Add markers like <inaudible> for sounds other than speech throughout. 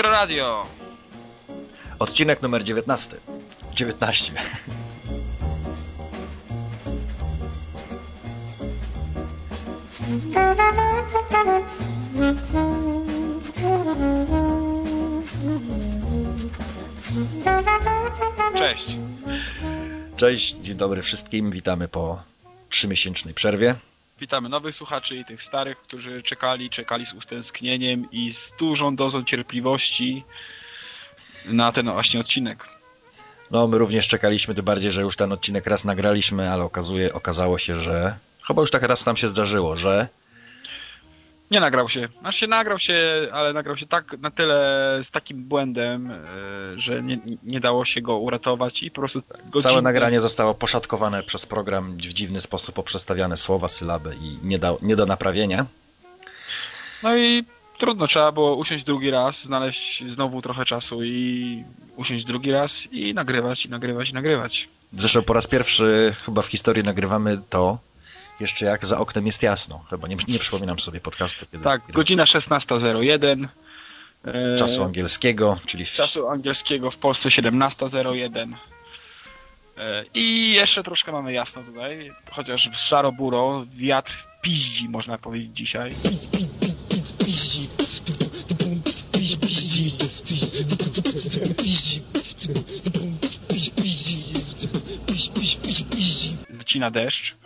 Retro Radio. Odcinek numer 19. 19. Cześć. Cześć, dzień dobry wszystkim. Witamy po trzymiesięcznej przerwie. Witamy nowych słuchaczy i tych starych, którzy czekali, czekali z utęsknieniem i z dużą dozą cierpliwości na ten właśnie odcinek. No, my również czekaliśmy, tym bardziej, że już ten odcinek raz nagraliśmy, ale okazuje, okazało się, że chyba już tak raz nam się zdarzyło, że Nie nagrał się. Znaczy się nagrał się, ale nagrał się tak na tyle z takim błędem, e, że nie, nie dało się go uratować i po prostu godzinę... całe nagranie zostało poszatkowane przez program w dziwny sposób, poprzestawiane słowa, sylaby i nie, da, nie do naprawienia. No i trudno, trzeba było usiąść drugi raz, znaleźć znowu trochę czasu i usiąść drugi raz i nagrywać, i nagrywać, i nagrywać. Zresztą po raz pierwszy chyba w historii nagrywamy to jeszcze jak za oknem jest jasno. Chyba nie, nie przypominam sobie podcastu. Kiedy, Tak, kiedy godzina 16.01. e, Czasu angielskiego, czyli w, czasu angielskiego w Polsce 17.01. E, I jeszcze troszkę mamy jasno tutaj, chociaż szaro-buro, wiatr piździ, można powiedzieć dzisiaj. Zacina deszcz.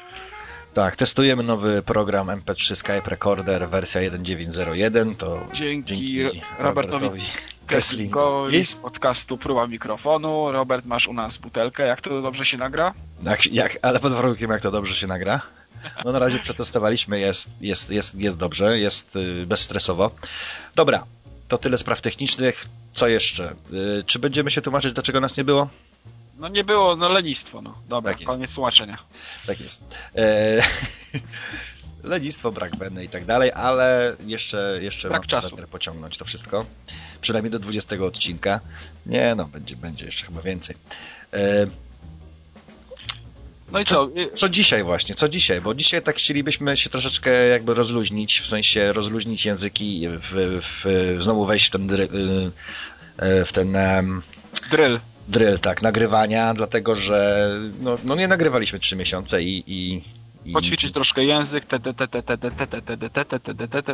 Tak, testujemy nowy program MP3 Skype Recorder, wersja 1901. To Dzięki Robertowi Kesslingowi. Kesslingowi z podcastu Próba Mikrofonu. Robert, masz u nas butelkę. Jak to dobrze się nagra? Jak, jak, ale pod warunkiem, jak to dobrze się nagra. No na razie przetestowaliśmy, jest, jest, jest, jest dobrze, jest y, bezstresowo. Dobra, to tyle spraw technicznych. Co jeszcze? Y, czy będziemy się tłumaczyć, dlaczego nas nie było? No nie było, no lenistwo, no. Dobra, Tak jest. koniec tłumaczenia. Tak jest. E, <laughs> lenistwo, brak weny i tak dalej, ale jeszcze, jeszcze Brak czasu. zamiar pociągnąć to wszystko. Przynajmniej do 20 odcinka. Nie no, będzie, będzie jeszcze chyba więcej. E, No i co? y, Co dzisiaj właśnie, co dzisiaj? Bo dzisiaj tak chcielibyśmy się troszeczkę jakby rozluźnić, w sensie rozluźnić języki, w, w, znowu wejść w ten, dry, y, w ten Drill. Drill, tak, nagrywania, dlatego że no, no nie nagrywaliśmy trzy miesiące i, i, i... Poćwiczyć troszkę język,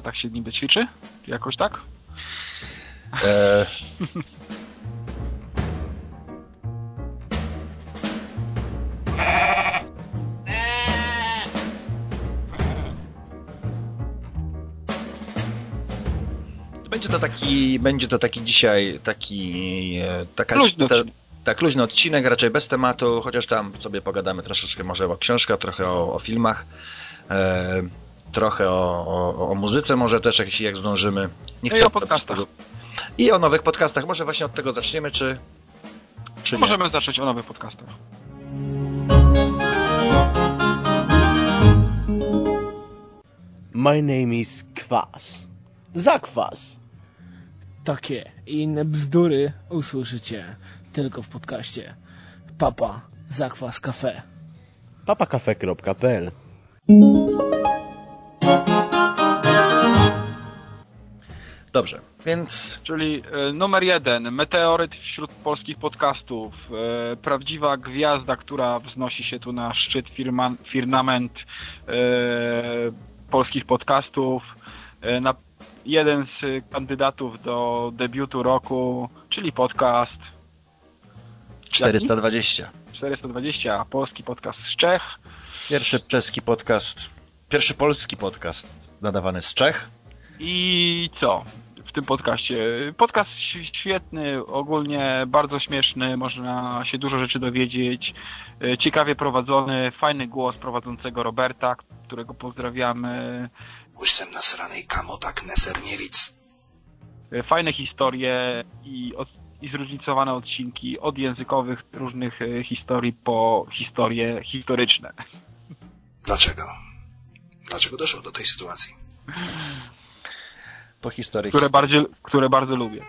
tak się niby ćwiczy? Jakoś tak? E... Będzie to taki, będzie to taki dzisiaj, taki, e, taka, Luźny ta, odcinek. tak, luźny odcinek, raczej bez tematu, chociaż tam sobie pogadamy troszeczkę może o książkach, trochę o, o filmach, e, trochę o, o, o muzyce może też, jak, jak zdążymy. Nie No i chcę o podcastach. I o nowych podcastach. Może właśnie od tego zaczniemy, czy, czy No nie? możemy zacząć o nowych podcastach. My name is Kwas. Zakwas. Takie i inne bzdury usłyszycie tylko w podcaście Papa Zakwas Cafe. papakafe.pl Dobrze, więc Czyli e, numer jeden, meteoryt wśród polskich podcastów. E, prawdziwa gwiazda, która wznosi się tu na szczyt firma, firmament e, polskich podcastów. Na, jeden z kandydatów do debiutu roku, czyli podcast 420. 420, polski podcast z Czech. Pierwszy czeski podcast, pierwszy polski podcast nadawany z Czech. I co w tym podcaście? Podcast świetny, ogólnie bardzo śmieszny, można się dużo rzeczy dowiedzieć. E, Ciekawie prowadzony, fajny głos prowadzącego Roberta, którego pozdrawiamy. Łysem nasranej kamotak Neserniewic. E, Fajne historie i, od, i zróżnicowane odcinki od językowych różnych e, historii po historie historyczne. Dlaczego? Dlaczego doszło do tej sytuacji? Po historii. Które, bardziej, które bardzo lubię.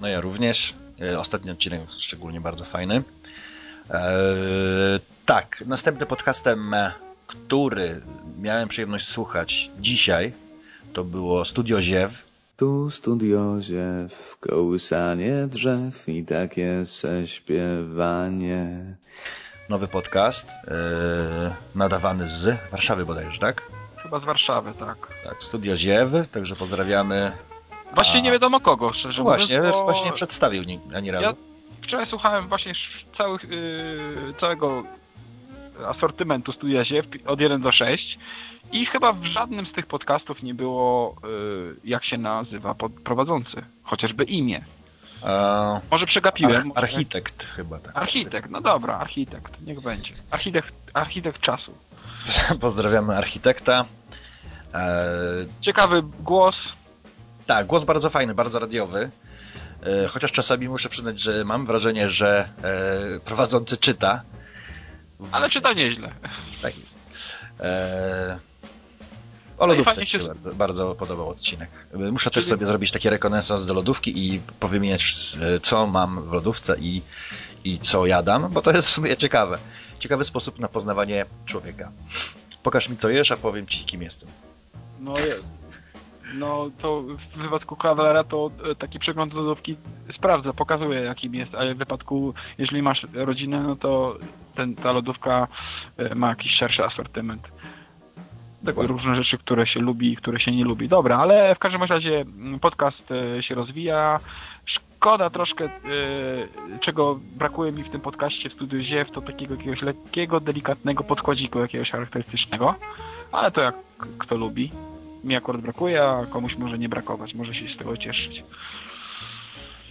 No ja również. E, Ostatni odcinek szczególnie bardzo fajny. E, tak, następnym podcastem, który miałem przyjemność słuchać dzisiaj, to było Studio Ziew. Tu studiozie w kołysanie drzew i takie prześpiewanie. Nowy podcast yy, nadawany z Warszawy bodajże, tak? Chyba z Warszawy, tak. Tak, Studio Ziew, także pozdrawiamy. Właśnie A. nie wiadomo kogo, szczerze No mówiąc. właśnie, bo właśnie nie przedstawił ni- ani razu. Ja wczoraj słuchałem właśnie całych, yy, całego asortymentu Studia Ziew od 1 do 6 i chyba w żadnym z tych podcastów nie było yy, jak się nazywa prowadzący. Chociażby imię. E, Może przegapiłem. arch- może- architekt chyba tak. Architekt, no dobra, architekt, niech będzie. Architekt, architekt czasu. <laughs> Pozdrawiamy architekta. E, Ciekawy głos. tak, głos bardzo fajny, bardzo radiowy. E, chociaż czasami muszę przyznać, że mam wrażenie, że e, prowadzący czyta. W- Ale czyta nieźle. Tak jest. E, o No lodówce się- bardzo, bardzo podobał odcinek. E, Muszę też Czyli- sobie zrobić taki rekonesans do lodówki i powymieniać, e, co mam w lodówce i, i co jadam, bo to jest w sumie ciekawe. Ciekawy sposób na poznawanie człowieka. Pokaż mi, co jesz, a powiem ci, kim jestem. No jest. No to w wypadku kawalera to e, taki przegląd lodówki sprawdza, pokazuje jakim jest, a w wypadku, jeżeli masz rodzinę, no to ten, ta lodówka e, ma jakiś szerszy asortyment. Dokładnie. Różne rzeczy, które się lubi i które się nie lubi. Dobra, ale w każdym razie mm, podcast e, się rozwija. Szkoda troszkę, czego brakuje mi w tym podcaście w Studiu Ziew, to takiego jakiegoś lekkiego, delikatnego podkładziku jakiegoś charakterystycznego. Ale to jak kto lubi. Mi akurat brakuje, a komuś może nie brakować. Może się z tego cieszyć.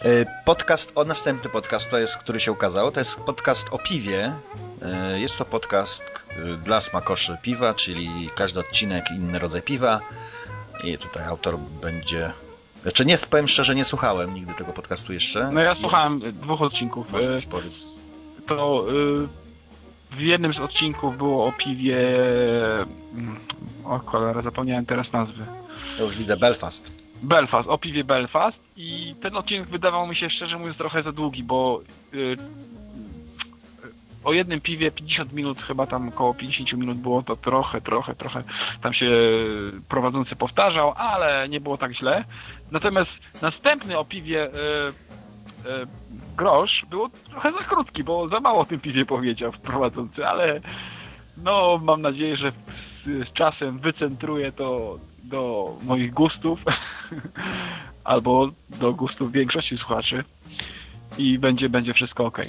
E, Podcast, o następny podcast to jest, który się ukazał, to jest podcast o piwie. E, Jest to podcast e, dla smakoszy piwa, czyli każdy odcinek inny rodzaj piwa. I tutaj autor będzie... Znaczy nie, powiem szczerze, nie słuchałem nigdy tego podcastu jeszcze. No ja Jest- słuchałem dwóch odcinków. Może coś powiedz. To w jednym z odcinków było o piwie... mm, O cholera, zapomniałem teraz nazwy. Ja już widzę Belfast. Belfast, o piwie Belfast i ten odcinek wydawał mi się szczerze mówiąc trochę za długi, bo y, o jednym piwie 50 minut, chyba tam około 50 minut było to trochę, trochę, trochę tam się prowadzący powtarzał, ale nie było tak źle. Natomiast następny o piwie y, y, grosz było trochę za krótki, bo za mało o tym piwie powiedział prowadzący, ale no mam nadzieję, że z, z czasem wycentruje to do moich gustów <laughs> albo do gustów większości słuchaczy i będzie, będzie wszystko ok.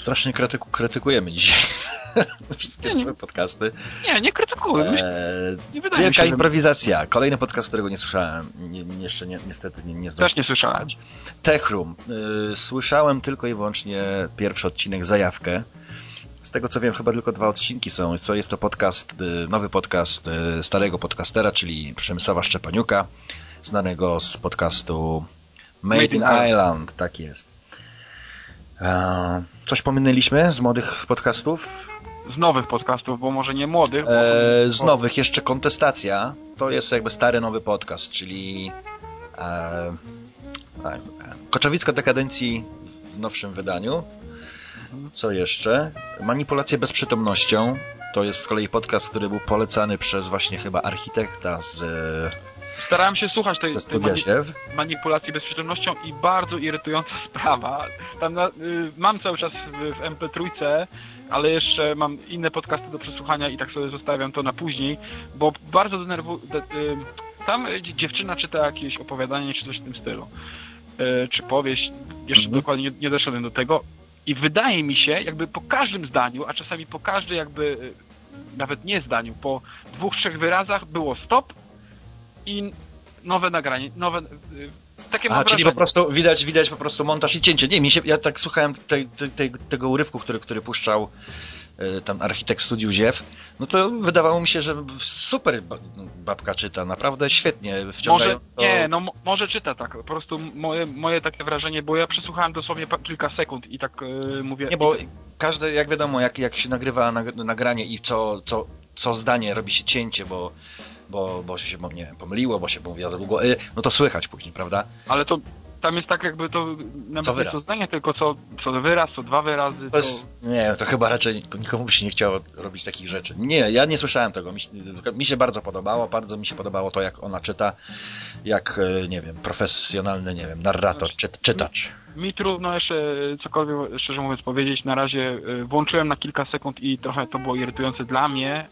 Strasznie krytyku, krytykujemy dzisiaj <laughs> wszystkie Nie, nie. podcasty. Nie, nie krytykuję. Eee, nie wydaje mi wielka się, że... improwizacja. Kolejny podcast, którego nie słyszałem. Nie, jeszcze nie, niestety nie, nie zdążyłem. Też nie słyszałem. Tech Room. Y, Słyszałem tylko i wyłącznie pierwszy odcinek, zajawkę. Z tego co wiem, chyba tylko dwa odcinki są. Co jest to podcast, y, nowy podcast starego podcastera, czyli Przemysława Szczepaniuka, znanego z podcastu Made, Made in in Ireland. Ireland. Tak jest. Coś pominęliśmy z młodych podcastów? Z nowych podcastów, bo może nie młodych. bo- E, z nowych jeszcze Kontestacja. To jest jakby stary nowy podcast, czyli e, tak, Koczowicka dekadencji w nowszym wydaniu. Co jeszcze? Manipulacje bezprzytomnością. To jest z kolei podcast, który był polecany przez właśnie chyba architekta z, Starałem się słuchać tej, tej mani- manipulacji bezprzytomnością i bardzo irytująca <laughs> sprawa. Na, y, mam cały czas w, w MP3, ale jeszcze mam inne podcasty do przesłuchania i tak sobie zostawiam to na później, bo bardzo denerwuje. De, y, tam dziewczyna czyta jakieś opowiadanie czy coś w tym stylu. Y, czy powieść, jeszcze Mhm. dokładnie nie, nie doszedłem do tego. I wydaje mi się, jakby po każdym zdaniu, a czasami po każdej jakby y, nawet nie zdaniu, po dwóch, trzech wyrazach było stop i nowe nagranie, nowe... y, Takie A, czyli po prostu widać, widać po prostu montaż i cięcie. Nie, mi się, ja tak słuchałem tej, tej, tej, tego urywku, który, który puszczał e, tam architekt studiu Ziew, no to wydawało mi się, że super ba- babka czyta, naprawdę świetnie, Może, wciągająco. nie, no mo- może czyta tak, po prostu moje, moje takie wrażenie, bo ja przesłuchałem dosłownie kilka sekund i tak y, mówię... Nie, bo każde, jak wiadomo, jak, jak się nagrywa nag- nagranie i co, co, co zdanie robi się cięcie, bo, bo, bo się nie wiem, pomyliło, bo się mówiła za długo, y, no to słychać później, prawda? Ale to tam jest tak jakby to nawet to zdanie, tylko co, co wyraz, co dwa wyrazy, To to... jest, nie, to chyba raczej nikomu by się nie chciało robić takich rzeczy. Nie, ja nie słyszałem tego. Mi, się- mi się bardzo podobało, bardzo mi się podobało to, jak ona czyta, jak, e, nie wiem, profesjonalny, nie wiem, narrator, czy, czytacz. Mi trudno jeszcze cokolwiek, szczerze mówiąc, powiedzieć. Na razie y, włączyłem na kilka sekund i trochę to było irytujące dla mnie.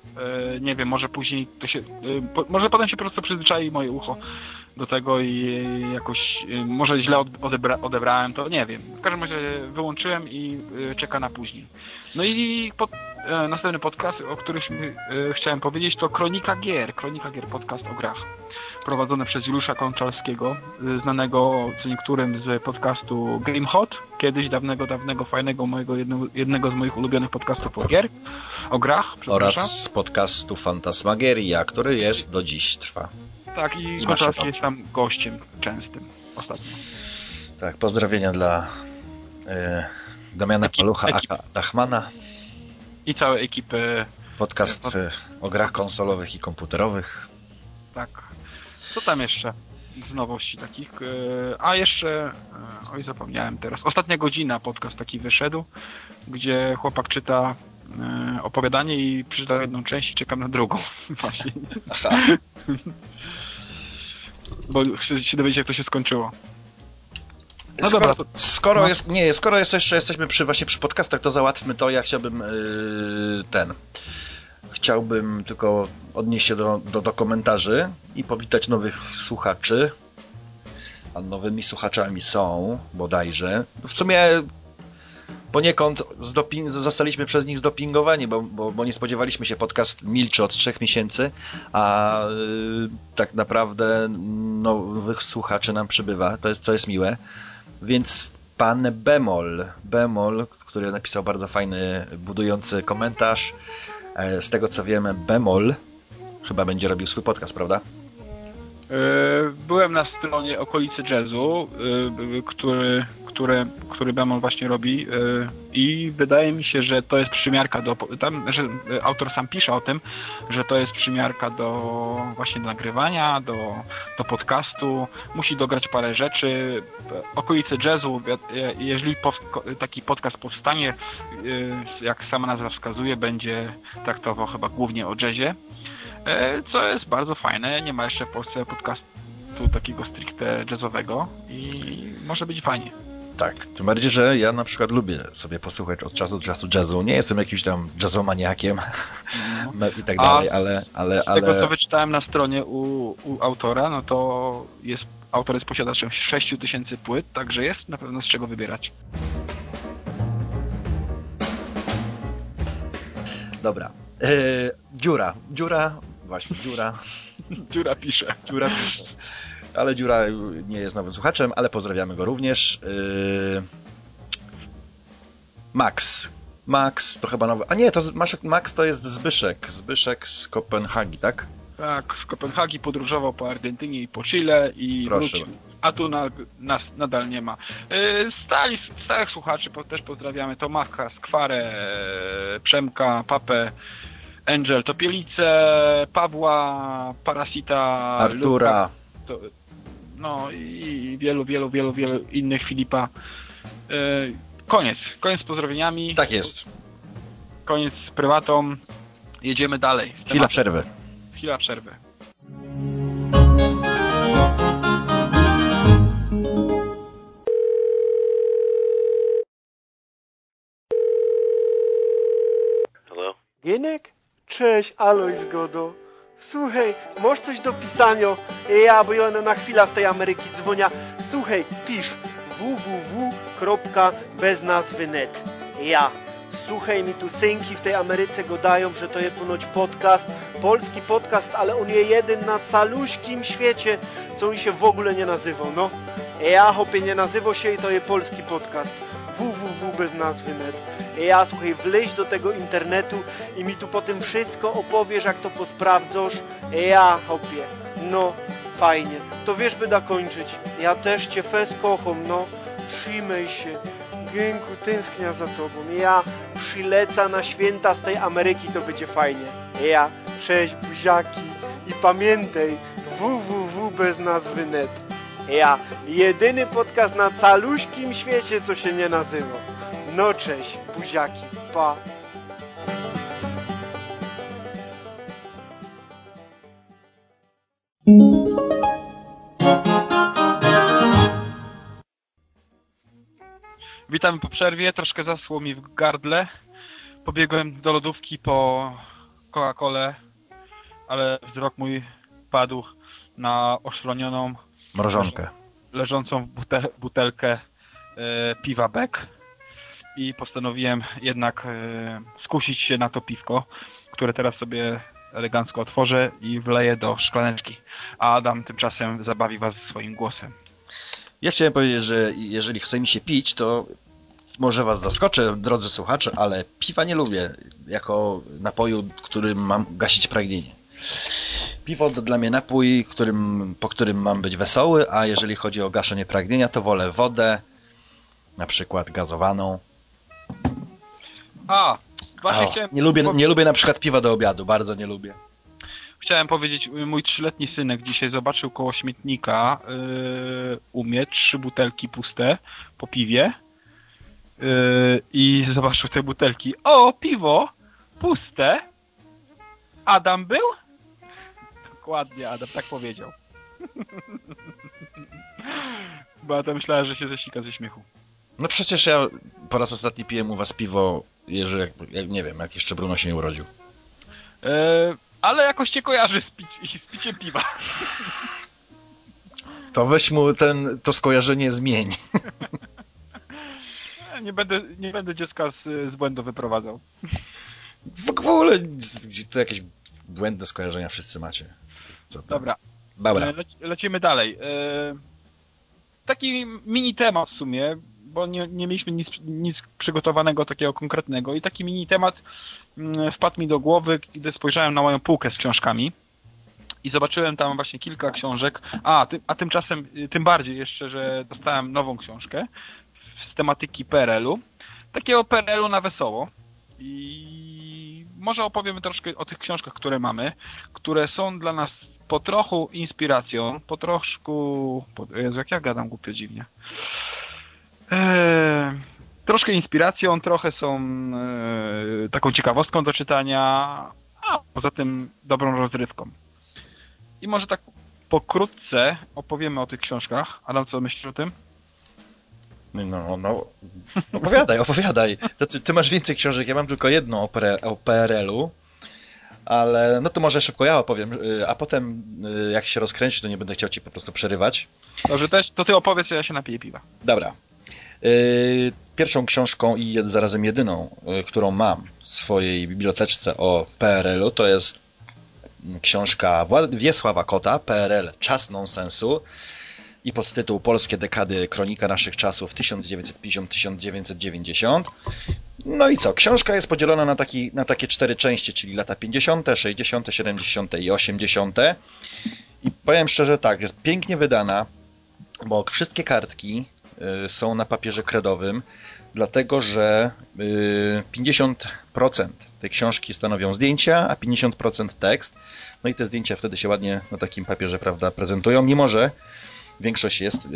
Y, Nie wiem, może później to się... Może potem się po prostu przyzwyczai moje ucho do tego i jakoś... Może źle od- odebra, odebrałem to, nie wiem. W każdym razie wyłączyłem i czeka na później. No i pod, e, następny podcast, o którym chciałem powiedzieć, to Kronika Gier. Kronika Gier, podcast o grach prowadzone przez Juliusza Konczalskiego, y, znanego co niektórym z podcastu Game Hot, kiedyś dawnego, dawnego, fajnego mojego jednego, jednego z moich ulubionych podcastów o gier, o grach. Oraz z podcastu Fantasmagieria, który jest do dziś trwa. Tak, i, i Konczalski jest tam gościem częstym ostatnio. Tak, pozdrowienia dla e, Damiana Ekip- Palucha, ekip. aka Dachmana. I całej ekipy, Podcast e, o grach konsolowych i komputerowych. tak. Co tam jeszcze z nowości takich? Y, A jeszcze, y, oj zapomniałem teraz, Ostatnia Godzina podcast taki wyszedł, gdzie chłopak czyta y, opowiadanie i przeczytał jedną część i czekam na drugą. <laughs> Właśnie. <laughs> Bo chcę się dowiedzieć, jak to się skończyło. No skoro, dobra, to- skoro no. jest, nie, skoro jest jeszcze jesteśmy przy, właśnie przy podcastach, to załatwmy to. Ja chciałbym yy, ten. Chciałbym tylko odnieść się do, do, do komentarzy i powitać nowych słuchaczy. A nowymi słuchaczami są bodajże. W sumie poniekąd zostaliśmy przez nich zdopingowani, bo, bo, bo nie spodziewaliśmy się podcast milczy od trzech miesięcy, a yy, tak naprawdę nowych słuchaczy nam przybywa, to jest, co jest miłe. Więc pan Bemol, Bemol, który napisał bardzo fajny, budujący komentarz. E, Z tego co wiemy, Bemol chyba będzie robił swój podcast, prawda? Y, byłem na stronie okolicy jazzu, y, który, który, który Bemol właśnie robi y, i wydaje mi się, że to jest przymiarka do, tam, że autor sam pisze o tym, że to jest przymiarka do właśnie do nagrywania, do, do podcastu, musi dograć parę rzeczy. Okolice jazzu, jeżeli taki podcast powstanie, jak sama nazwa wskazuje, będzie traktował chyba głównie o jazzie, e, co jest bardzo fajne. Nie ma jeszcze w Polsce podcastu takiego stricte jazzowego i może być fajnie. Tak, tym bardziej, że ja na przykład lubię sobie posłuchać od czasu do czasu jazzu. Nie jestem jakimś tam jazzomaniakiem <laughs> no i tak A dalej, ale, ale, Z tego, co ale wyczytałem na stronie u, u autora, no to jest autor jest posiadaczem 6000 płyt, także jest na pewno z czego wybierać. dobra. E, dziura, dziura, właśnie, dziura, Dziura pisze. dziura pisze. Ale dziura nie jest nowym słuchaczem, ale pozdrawiamy go również. E, Max. Max to chyba nowy. A nie, to Max to jest Zbyszek. Zbyszek z Kopenhagi, tak? Tak, z Kopenhagi podróżował po Argentynie i po Chile i Proszę wrócił. A tu na, nas nadal nie ma. Yy, Stali, stałych słuchaczy też pozdrawiamy. Tomaka, Skwarę, Przemka, Papę, Angel, Topielice, Pawła, Parasita, Artura. to, no i wielu, wielu, wielu, wielu innych Filipa. Yy, koniec. Koniec z pozdrowieniami. Tak jest. Koniec z prywatą. Jedziemy dalej. Chwila przerwy. Chwila przerwy. Hello? Gienek? Cześć, Aloj Zgodo. Słuchaj, masz coś do pisania? Ja, bo ja na chwilę z tej Ameryki dzwonia. Słuchaj, pisz www.beznazwy.net Ja. Słuchaj, mi tu synki w tej Ameryce godają, że to je ponoć podcast, polski podcast, ale on je jeden na caluśkim świecie, co on się w ogóle nie nazywał, no. Ja, hopie, nie nazywał się i to je polski podcast. www.beznazwy.net Ja, słuchaj, wleź do tego internetu i mi tu po tym wszystko opowiesz, jak to posprawdzasz. Ja, hopie, no, fajnie. To wiesz, by da kończyć. Ja też cię fes kocham, no. Trzymaj się. Gęku, tęsknia za tobą. Ja przyleca na święta z tej Ameryki, to będzie fajnie. Ja, cześć buziaki. I pamiętaj, www bez nazwy net. Ja, jedyny podcast na caluśkim świecie, co się nie nazywa. No cześć, buziaki, pa. Witamy po przerwie, troszkę zasło mi w gardle. Pobiegłem do lodówki po Coca-Colę, ale wzrok mój padł na oszronioną, Mrożonkę. leżącą butel butelkę e, piwa Beck i postanowiłem jednak e, skusić się na to piwko, które teraz sobie elegancko otworzę i wleję do szklaneczki. A Adam tymczasem zabawi was swoim głosem. Ja chciałem powiedzieć, że jeżeli chce mi się pić, to może was zaskoczę, drodzy słuchacze, ale piwa nie lubię jako napoju, którym mam gasić pragnienie. Piwo to dla mnie napój, którym, po którym mam być wesoły, a jeżeli chodzi o gaszenie pragnienia, to wolę wodę, na przykład gazowaną. A, właśnie O, chciałem, nie, lubię, nie lubię na przykład piwa do obiadu, bardzo nie lubię. chciałem powiedzieć, mój trzyletni synek dzisiaj zobaczył koło śmietnika yy, u mnie trzy butelki puste po piwie yy, i zobaczył te butelki. O, piwo puste. Adam był? Dokładnie, Adam tak powiedział. <laughs> Bo Adam myślała, że się zesika ze śmiechu. No przecież ja po raz ostatni piłem u was piwo, jeżeli, jak, jak, nie wiem, jak jeszcze Bruno się nie urodził. Yy, ale jakoś cię kojarzy z, pic- z piciem piwa. <laughs> To weź mu ten, to skojarzenie zmień. <laughs> Nie będę, nie będę dziecka z, z błędu wyprowadzał. W ogóle to jakieś błędne skojarzenia wszyscy macie. Co? Dobra, Dobra. E, Lec lecimy dalej. E, taki mini temat w sumie, bo nie, nie mieliśmy nic, nic przygotowanego takiego konkretnego. I taki mini temat mm, wpadł mi do głowy, gdy spojrzałem na moją półkę z książkami i zobaczyłem tam właśnie kilka książek, a, ty, a tymczasem y, tym bardziej jeszcze, że dostałem nową książkę z tematyki PRL-u, takiego PRL-u na wesoło. I może opowiemy troszkę o tych książkach, które mamy, które są dla nas po trochu inspiracją, po troszku... Po, Jezu, jak ja gadam głupio dziwnie. Eee, troszkę inspiracją, trochę są e, taką ciekawostką do czytania, a poza tym dobrą rozrywką. I może tak pokrótce opowiemy o tych książkach. Adam, co myślisz o tym? No, no, opowiadaj, opowiadaj. Ty, ty masz więcej książek, ja mam tylko jedną o, PRL, o PRL-u, ale no to może szybko ja opowiem, a potem jak się rozkręci, to nie będę chciał ci po prostu przerywać. Dobrze, też, to ty opowiedz, a ja się napiję piwa. Dobra. Y, Pierwszą książką i zarazem jedyną, y, którą mam w swojej biblioteczce o PRL-u, to jest książka Wiesława Kota, PRL Czas Nonsensu i podtytuł Polskie dekady kronika naszych czasów 1950-1990. No i co? Książka jest podzielona na, taki, na takie cztery części, czyli lata 50., 60., 70. i 80. I powiem szczerze tak, jest pięknie wydana, bo wszystkie kartki są na papierze kredowym, dlatego że y, 50% tej książki stanowią zdjęcia, a 50% tekst. No i te zdjęcia wtedy się ładnie na takim papierze, prawda, prezentują, mimo że większość jest y,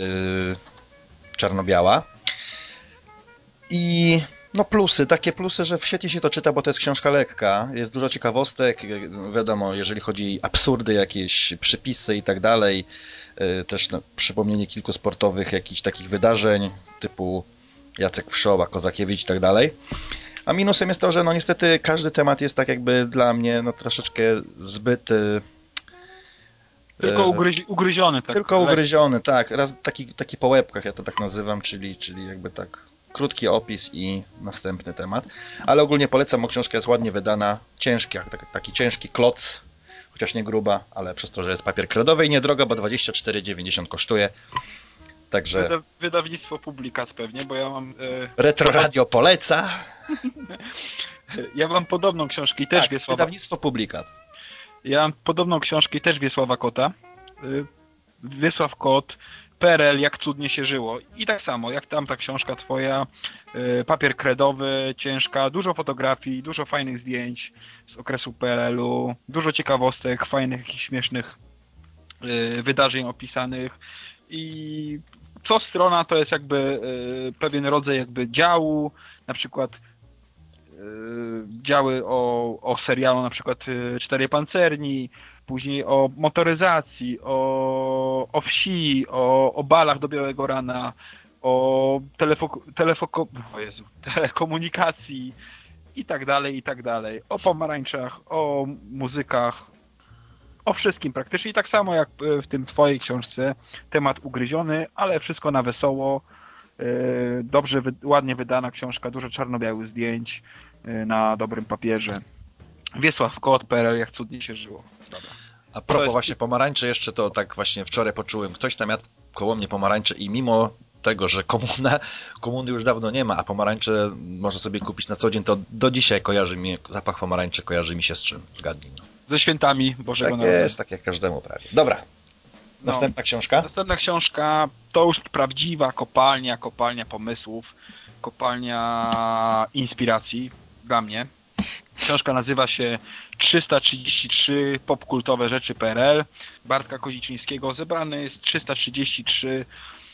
czarno-biała. I no plusy, takie plusy, że świetnie się to czyta, bo to jest książka lekka, jest dużo ciekawostek, y, wiadomo, jeżeli chodzi o absurdy, jakieś przypisy i tak dalej, y, też no, przypomnienie kilku sportowych jakichś takich wydarzeń, typu Jacek Wszoła, Kozakiewicz i tak dalej. A minusem jest to, że no niestety każdy temat jest tak jakby dla mnie no troszeczkę zbyt... y, Tylko ugryzi, ugryziony. Tak, tylko ugryziony, tak. Raz taki, taki po łebkach, ja to tak nazywam, czyli, czyli jakby tak krótki opis i następny temat. Ale ogólnie polecam, bo książka jest ładnie wydana, ciężki, jak taki, ciężki kloc, chociaż nie gruba, ale przez to, że jest papier kredowy i niedroga, bo 24,90 kosztuje. Także Wyda, wydawnictwo Publikat pewnie, bo ja mam e, Retro Radio poleca. <laughs> ja mam podobną książkę i też Tak, Wiesława. wydawnictwo Publikat. Ja mam podobną książkę i też Wiesława Kota. Y, Wiesław Kot, PRL, jak cudnie się żyło. I tak samo, jak tam ta książka twoja, y, papier kredowy, ciężka, dużo fotografii, dużo fajnych zdjęć z okresu PRL-u, dużo ciekawostek, fajnych, jakichś śmiesznych y, wydarzeń opisanych i co strona to jest jakby y, pewien rodzaj jakby działu, na przykład działy o, o serialu na przykład Cztery Pancerni, później o motoryzacji, o, o wsi, o, o balach do białego rana, o telefo, telefoko, o Jezu, <laughs> telekomunikacji i tak dalej, i tak dalej. O pomarańczach, o muzykach, o wszystkim praktycznie. I tak samo jak e, w tym twojej książce, temat ugryziony, ale wszystko na wesoło. E, Dobrze, ładnie wydana książka, dużo czarno-białych zdjęć e, na dobrym papierze. Wiesław Kot, PRL, jak cudnie się żyło. Dobra. A propos właśnie pomarańczy jeszcze, to tak właśnie wczoraj poczułem, ktoś tam jadł koło mnie pomarańcze i mimo tego, że komuna, komuny już dawno nie ma, a pomarańcze można sobie kupić na co dzień, to do dzisiaj kojarzy mi, zapach pomarańczy kojarzy mi się z czym? Zgadnij. No. Ze świętami Bożego Tak Narodzenia. jest, tak jak każdemu prawie. Dobra. Następna książka? Następna książka to już prawdziwa kopalnia, kopalnia pomysłów, kopalnia inspiracji dla mnie. Książka nazywa się 333 popkultowe rzeczy PRL Bartka Koziczyńskiego. Zebrane jest 333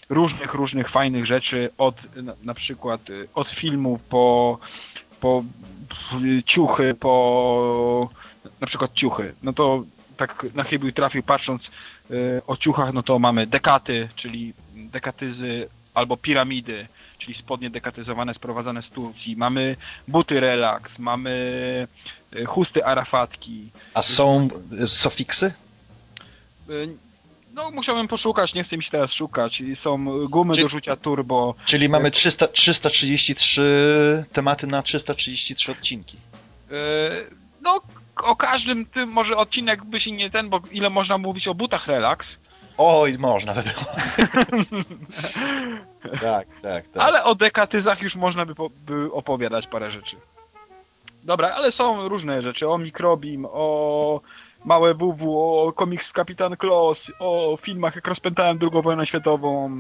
różnych, różnych fajnych rzeczy od na, na przykład y, od filmu po, po ciuchy, po na przykład ciuchy. No to tak na chybił trafił patrząc y, o ciuchach, no to mamy dekaty, czyli dekatyzy albo piramidy, czyli spodnie dekatyzowane sprowadzane z Turcji. Mamy buty relax, mamy y, chusty arafatki. A są sofiksy? Y, No musiałbym poszukać, nie chcę mi się teraz szukać. Są gumy Czy- do rzucia turbo. Czyli mamy 300, 333 tematy na 333 odcinki. No o każdym tym może odcinek by się nie ten, bo ile można mówić o butach relax. Oj, można by było. <laughs> tak, tak, tak. Ale o dekatyzach już można by, po, by opowiadać parę rzeczy. Dobra, ale są różne rzeczy. O Mikrobim, o Małe WW, o komiks Kapitan Kloss, o filmach jak rozpętałem II wojnę światową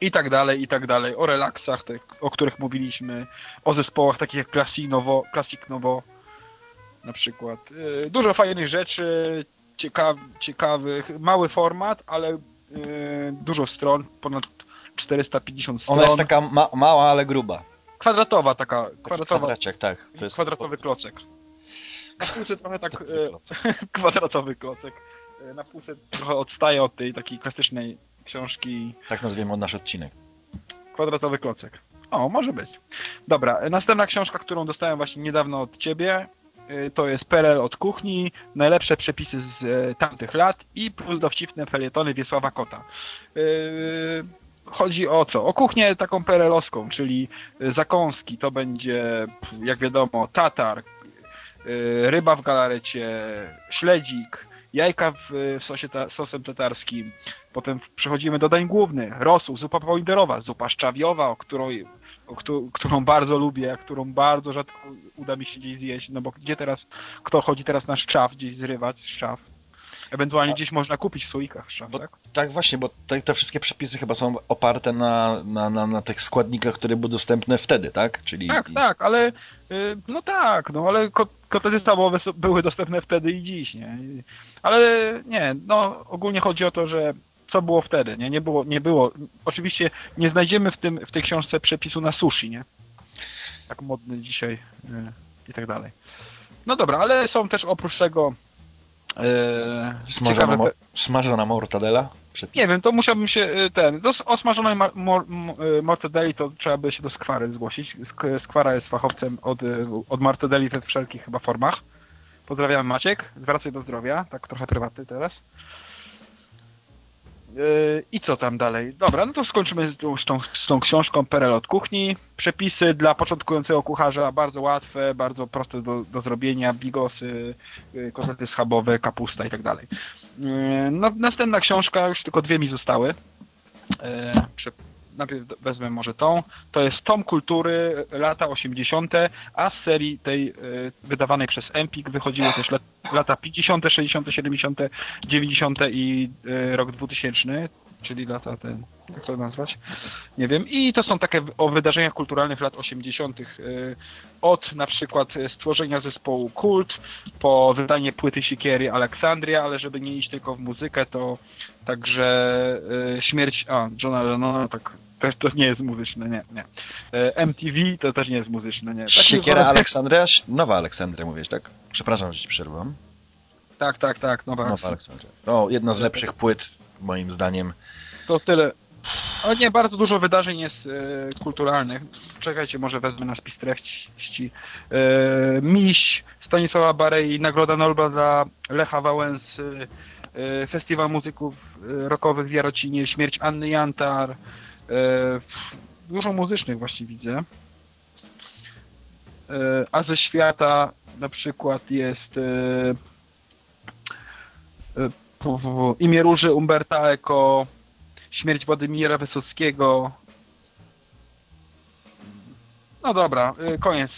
i tak dalej, i tak dalej. O relaksach, te, o których mówiliśmy. O zespołach takich jak Classic Novo, Classic Novo na przykład. Yy, Dużo fajnych rzeczy, ciekaw, ciekawych. Mały format, ale yy, dużo stron, ponad 450 stron. Ona jest taka ma mała, ale gruba. Kwadratowa taka, kwadratowa, kwadraciak, tak. To jest kwadratowy klocek. Na półce trochę tak, Kwadratowy e, klocek. <laughs> kwadratowy klocek. E, Na półce trochę odstaje od tej takiej klasycznej książki Tak nazwiemy nasz odcinek. kwadratowy klocek. O, może być. Dobra, e, następna książka, którą dostałem właśnie niedawno od ciebie, to jest PRL od kuchni, najlepsze przepisy z e, tamtych lat i plus dowcipne felietony Wiesława Kota. E, Chodzi o co? O kuchnię taką perelowską, czyli zakąski, to będzie, jak wiadomo, tatar, ryba w galarecie, śledzik, jajka w, sosie ta, sosem tatarskim, Potem przechodzimy do dań głównych. Rosół, zupa pomidorowa, zupa szczawiowa, o której, którą bardzo lubię, a którą bardzo rzadko uda mi się gdzieś zjeść, no bo gdzie teraz, kto chodzi teraz na szczaw, gdzieś zrywać szczaw? Ewentualnie gdzieś można kupić w słoikach szczaw, Bo- tak? Tak właśnie, bo te, te wszystkie przepisy chyba są oparte na, na, na, na tych składnikach, które były dostępne wtedy, tak? Czyli Tak, tak, ale y, no tak, no ale ko- kotety stawowe były dostępne wtedy i dziś, nie? Ale nie, no ogólnie chodzi o to, że co było wtedy, nie? Nie było, nie było. Oczywiście nie znajdziemy w tym, w tej książce przepisu na sushi, nie? Tak modny dzisiaj y, i tak dalej. No dobra, ale są też oprócz tego y, smażona, ciekawe te- smażona mortadela? Przepis. nie wiem, to musiałbym się y, ten. Do s- o smażonej ma- mor- y, mortadelli to trzeba by się do skwary zgłosić. Sk- Skwara jest fachowcem od, y, od mortadelli we wszelkich chyba formach. Pozdrawiam Maciek, zwracaj do zdrowia, tak trochę prywatny teraz. Yy, I co tam dalej? Dobra, no to skończymy z tą, z tą, książką Perel od kuchni. Przepisy dla początkującego kucharza bardzo łatwe, bardzo proste do, do zrobienia. Bigosy, yy, kotlety schabowe, kapusta i tak dalej. No, następna książka, już tylko dwie mi zostały. Najpierw wezmę może tą. To jest Tom Kultury, lata 80., a z serii tej yy, wydawanej przez Empik wychodziły też lat, lata 50., 60., 70., 90. i yy, rok 2000. czyli lata ten, jak to nazwać? Nie wiem. I to są takie o wydarzeniach kulturalnych lat 80. y, Od na przykład stworzenia zespołu Kult, po wydanie płyty Siekiery Aleksandria, ale żeby nie iść tylko w muzykę, to także y, śmierć, a, Johna Lennona, tak, też to nie jest muzyczne, nie, nie. Y, MTV to też nie jest muzyczne, nie. Taki Siekiera Aleksandria? Nowa Aleksandria mówisz, tak? Przepraszam, że ci przerwam. Tak, tak, tak, no Nowa Aleksandria. O, jedna z lepszych płyt, moim zdaniem. To tyle. Ale nie, bardzo dużo wydarzeń jest e, kulturalnych. Czekajcie, może wezmę na spis treści. E, Miś, Stanisława Barei, Nagroda Nobla dla Lecha Wałęsy, e, Festiwal Muzyków e, Rockowych w Jarocinie, Śmierć Anny Jantar. E, dużo muzycznych właśnie widzę. E, a ze świata na przykład jest e, e, Imię Róży Umberta Eco, Śmierć Władimira Wysockiego. No dobra, koniec.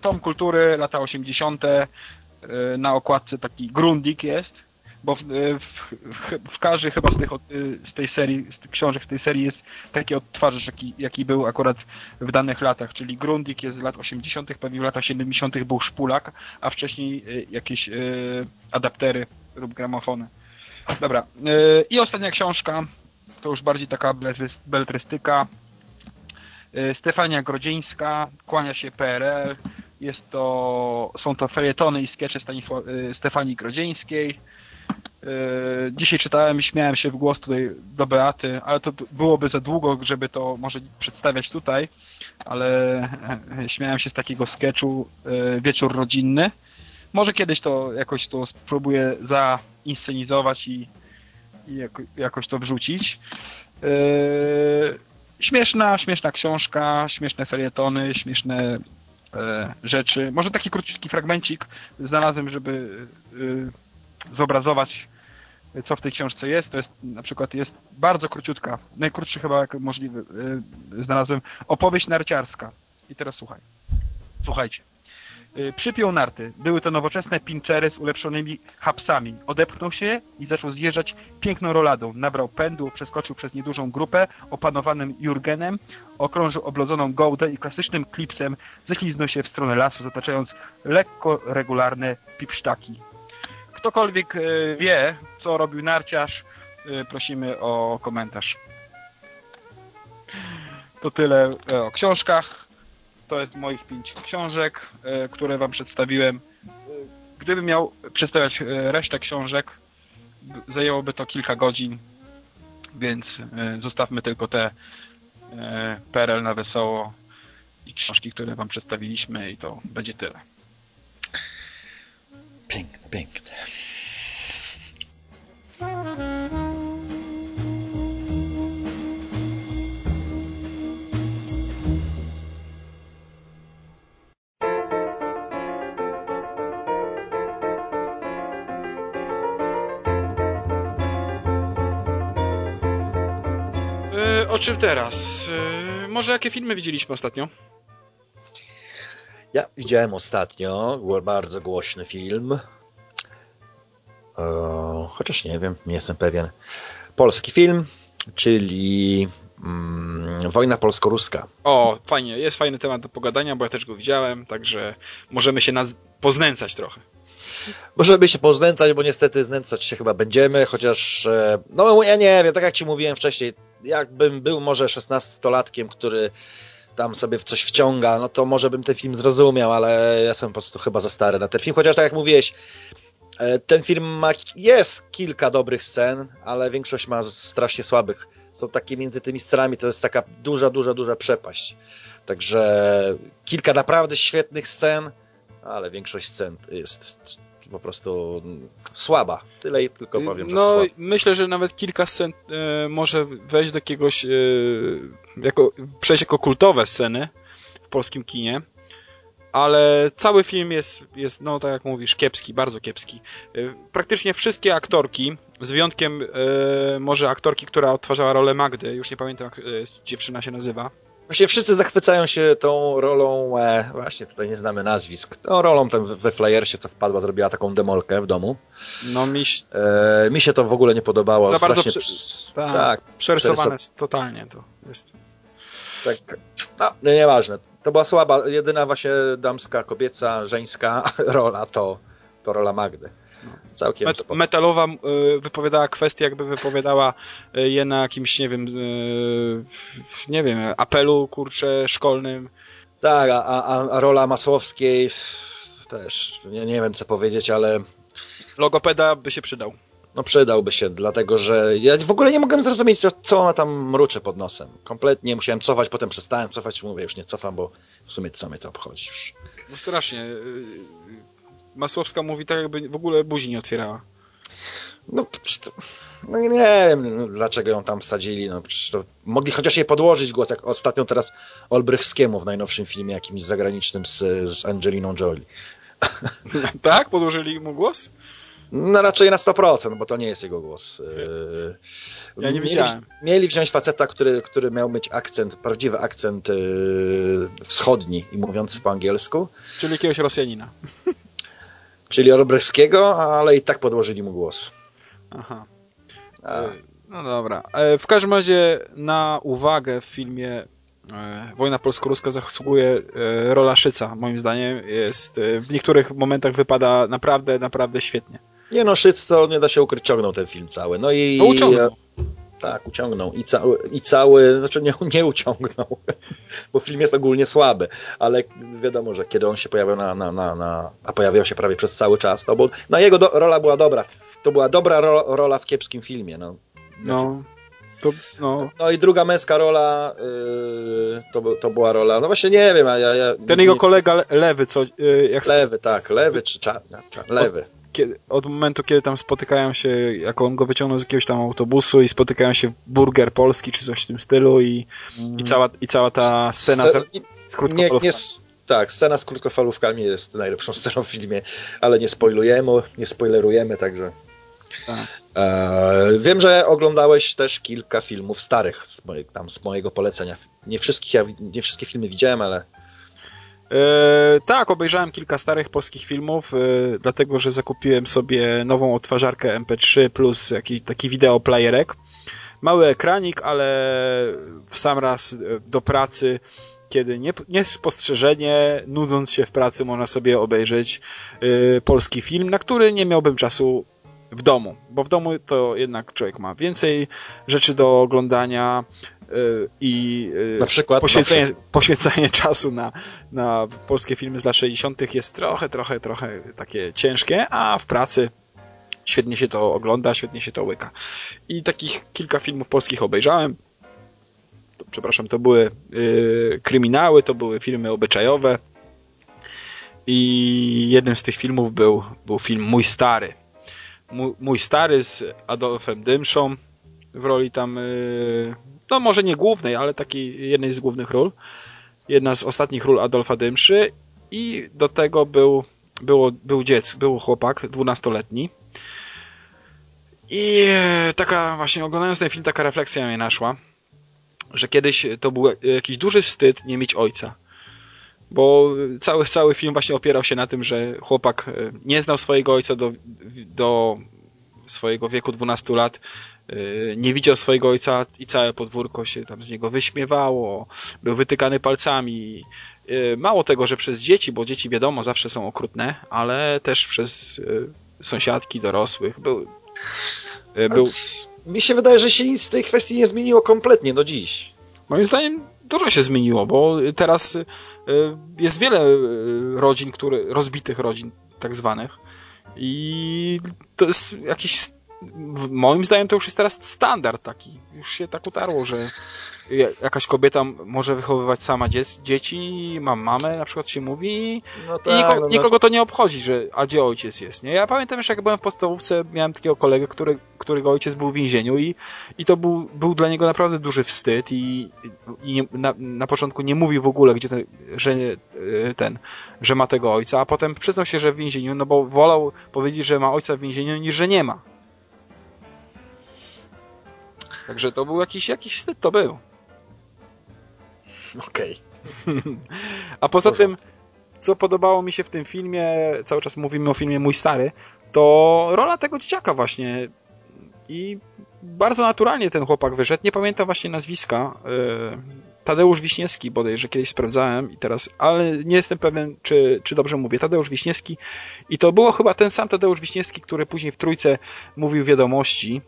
Tom Kultury, lata 80. y, Na okładce taki Grundig jest, bo w, y, w, w, w każdej chyba z, tych, y, z tej serii, z tych książek w tej serii jest taki odtwarzacz, jaki, jaki był akurat w danych latach, czyli Grundig jest z lat 80., pewnie w latach 70. był Szpulak, a wcześniej y, jakieś adaptery lub gramofony. Dobra. I ostatnia książka, to już bardziej taka. Y, Stefania Grodzieńska, Kłania się PRL. Jest to, są to felietony i y, Stefanii Grodzieńskiej. Y, Dzisiaj czytałem i śmiałem się w głos tutaj do Beaty, ale to byłoby za długo, żeby to może przedstawiać tutaj, ale e, śmiałem się z takiego sketchu y, Wieczór Rodzinny. Może kiedyś to jakoś to spróbuję zainscenizować i, i jako, jakoś to wrzucić. Śmieszna, śmieszna książka, śmieszne felietony, śmieszne e, rzeczy. Może taki króciutki fragmencik znalazłem, żeby zobrazować co w tej książce jest. To jest na przykład jest bardzo króciutka, najkrótszy chyba jak możliwy. Znalazłem opowieść narciarska. I teraz słuchaj. Słuchajcie. Y, Przypiął narty. Były to nowoczesne pincery z ulepszonymi hapsami. Odepchnął się i zaczął zjeżdżać piękną roladą. Nabrał pędu, przeskoczył przez niedużą grupę opanowanym Jurgenem, okrążył oblodzoną gołdę i klasycznym klipsem ześliznął się w stronę lasu, zataczając lekko regularne pipsztaki. Ktokolwiek y, wie, co robił narciarz, y, prosimy o komentarz. To tyle e, o książkach. To jest moich pięć książek, e, które Wam przedstawiłem. E, Gdybym miał przedstawiać e, resztę książek, zajęłoby to kilka godzin, więc e, zostawmy tylko te e, PRL na wesoło i książki, które Wam przedstawiliśmy i to będzie tyle. Piękne, piękne. E, o czym teraz? E, może jakie filmy widzieliśmy ostatnio? Ja widziałem ostatnio bardzo głośny film. E, chociaż nie wiem, nie jestem pewien. Polski film, czyli mm, Wojna polsko-ruska. O, fajnie, jest fajny temat do pogadania, bo ja też go widziałem, także możemy się naz- poznęcać trochę. Możemy się poznęcać, bo niestety znęcać się chyba będziemy, chociaż, e, no ja nie wiem, tak jak ci mówiłem wcześniej, jakbym był może szesnastolatkiem, który tam sobie w coś wciąga, no to może bym ten film zrozumiał, ale ja jestem po prostu chyba za stary na ten film, chociaż tak jak mówiłeś, e, ten film ma, jest kilka dobrych scen, ale większość ma strasznie słabych. Są takie między tymi scenami, to jest taka duża, duża, duża przepaść. Także kilka naprawdę świetnych scen, ale większość scen jest po prostu słaba. Tyle i tylko powiem, że no, słaba. myślę, że nawet kilka scen e, może wejść do jakiegoś, e, jako, przejść jako kultowe sceny w polskim kinie, ale cały film jest, jest, no tak jak mówisz, kiepski, bardzo kiepski. E, praktycznie wszystkie aktorki, z wyjątkiem e, może aktorki, która odtwarzała rolę Magdy, już nie pamiętam jak dziewczyna się nazywa, Właśnie wszyscy zachwycają się tą rolą, e, właśnie tutaj nie znamy nazwisk, tą rolą tam we Flyersie, co wpadła, zrobiła taką demolkę w domu. No mi się E, mi się to w ogóle nie podobało. za bardzo ps- tak, tak, przerysowane totalnie to jest. tak, no, nie, nieważne. To była słaba, jedyna właśnie damska, kobieca, żeńska <laughs> rola to, to rola Magdy. Całkiem Met, spoko. metalowa y, wypowiadała kwestie, jakby wypowiadała y, je na jakimś, nie wiem, y, nie wiem, apelu, kurczę, szkolnym. Tak, a, a, a rola Masłowskiej też, nie, nie wiem co powiedzieć, ale Logopeda by się przydał. no przydałby się, dlatego że ja w ogóle nie mogłem zrozumieć, co, co ona tam mruczy pod nosem. Kompletnie musiałem cofać, potem przestałem cofać, mówię, już nie cofam, bo w sumie co mnie to obchodzi już. No strasznie. Masłowska mówi tak, jakby w ogóle buzi nie otwierała. No, to, no nie wiem, no, dlaczego ją tam wsadzili, no to mogli chociaż jej podłożyć głos, jak ostatnio teraz Olbrychskiemu w najnowszym filmie jakimś zagranicznym z, z Angeliną Jolie. <laughs> tak? Podłożyli mu głos? No raczej na 100%, bo to nie jest jego głos. Yy, Ja nie mieli, widziałem. Mieli wziąć faceta, który, który miał mieć akcent, prawdziwy akcent yy, wschodni i mówiący po angielsku, Czyli jakiegoś Rosjanina. <laughs> czyli Olbrychskiego, ale i tak podłożyli mu głos. Aha. A, No dobra. E, W każdym razie na uwagę w filmie e, Wojna polsko-ruska zasługuje e, rola Szyca, moim zdaniem. Jest, w niektórych momentach wypada naprawdę, naprawdę świetnie. nie no, Szyc to nie da się ukryć, ciągnął ten film cały. No i... No uciągnął. Tak, uciągnął. I cały, i cały znaczy nie, <laughs> nie uciągnął, bo film jest ogólnie słaby, ale wiadomo, że kiedy on się pojawiał na, na, na, na a pojawiał się prawie przez cały czas, to bo, no jego do, rola była dobra. To była dobra ro, rola w kiepskim filmie, no. No. To, no. No i druga męska rola yy, to, to była rola, no właśnie nie wiem, a ja... ja Ten nie, jego kolega le- lewy, co e, jak Lewy, tak, lewy czy czarny, lewy. Kiedy, od momentu, kiedy tam spotykają się, jak on go wyciągnął z jakiegoś tam autobusu i spotykają się w burger polski czy coś w tym stylu i, i, cała, i cała ta scena Sce- z, z krótką nie, nie, tak, scena z krótkofalówkami jest najlepszą sceną w filmie, ale nie spoilujemy, nie spoilerujemy, także. Tak. E, wiem, że oglądałeś też kilka filmów starych z, moje, tam, z mojego polecenia. Nie, wszystkich, ja, nie wszystkie filmy widziałem, ale E, tak, obejrzałem kilka starych polskich filmów, e, dlatego że zakupiłem sobie nową odtwarzarkę MP3 plus jakiś taki wideoplayerek. Mały ekranik, ale w sam raz e, do pracy, kiedy nie, niespostrzeżenie, nudząc się w pracy, można sobie obejrzeć polski film, na który nie miałbym czasu w domu, bo w domu to jednak człowiek ma więcej rzeczy do oglądania e, i e, na przykład. poświęcenie, poświęcenie <laughs> czasu na, na polskie filmy z lat 60. jest trochę, trochę, trochę takie ciężkie, a w pracy świetnie się to ogląda, świetnie się to łyka. I takich kilka filmów polskich obejrzałem. To, przepraszam, to były y, kryminały, to były filmy obyczajowe. I jednym z tych filmów był, był film Mój Stary. Mój, Stary z Adolfem Dymszą w roli tam, y, no może nie głównej, ale takiej jednej z głównych ról. Jedna z ostatnich ról Adolfa Dymszy i do tego był, było, był dziecko, był chłopak dwunastoletni. I e, taka właśnie oglądając ten film taka refleksja mnie naszła, że kiedyś to był jakiś duży wstyd nie mieć ojca. Bo cały, cały film właśnie opierał się na tym, że chłopak e, nie znał swojego ojca do, do swojego wieku 12 lat, e, nie widział swojego ojca i całe podwórko się tam z niego wyśmiewało, był wytykany palcami. E, Mało tego, że przez dzieci, bo dzieci wiadomo zawsze są okrutne, ale też przez sąsiadki, dorosłych. Był, był, Mi się wydaje, że się nic z tej kwestii nie zmieniło kompletnie do dziś. Moim zdaniem dużo się zmieniło, bo teraz y, jest wiele y, rodzin, które, rozbitych rodzin tak zwanych. I to jest jakiś moim zdaniem to już jest teraz standard taki. Już się tak utarło, że ja- jakaś kobieta może wychowywać sama dzie- dzieci, mam mamę, na przykład się mówi No i nikogo, no, no, nikogo to nie obchodzi, że a gdzie ojciec jest, nie? Ja pamiętam jeszcze, jak byłem w podstawówce, miałem takiego kolegę, który, którego ojciec był w więzieniu i, i to był, był dla niego naprawdę duży wstyd i, i nie, na, na początku nie mówił w ogóle, gdzie ten, że e, ten, że ma tego ojca, a potem przyznał się, że w więzieniu, no bo wolał powiedzieć, że ma ojca w więzieniu, niż że nie ma. Także to był jakiś, jakiś wstyd, to był. <laughs> Okej. A poza tym, co podobało mi się w tym filmie, cały czas mówimy o filmie Mój Stary, to rola tego dzieciaka właśnie. I bardzo naturalnie ten chłopak wyszedł. Nie pamiętam właśnie nazwiska. Yy, Tadeusz Wiśniewski bodajże kiedyś sprawdzałem i teraz, ale nie jestem pewien, czy, czy dobrze mówię. Tadeusz Wiśniewski. I to było chyba ten sam Tadeusz Wiśniewski, który później w Trójce mówił wiadomości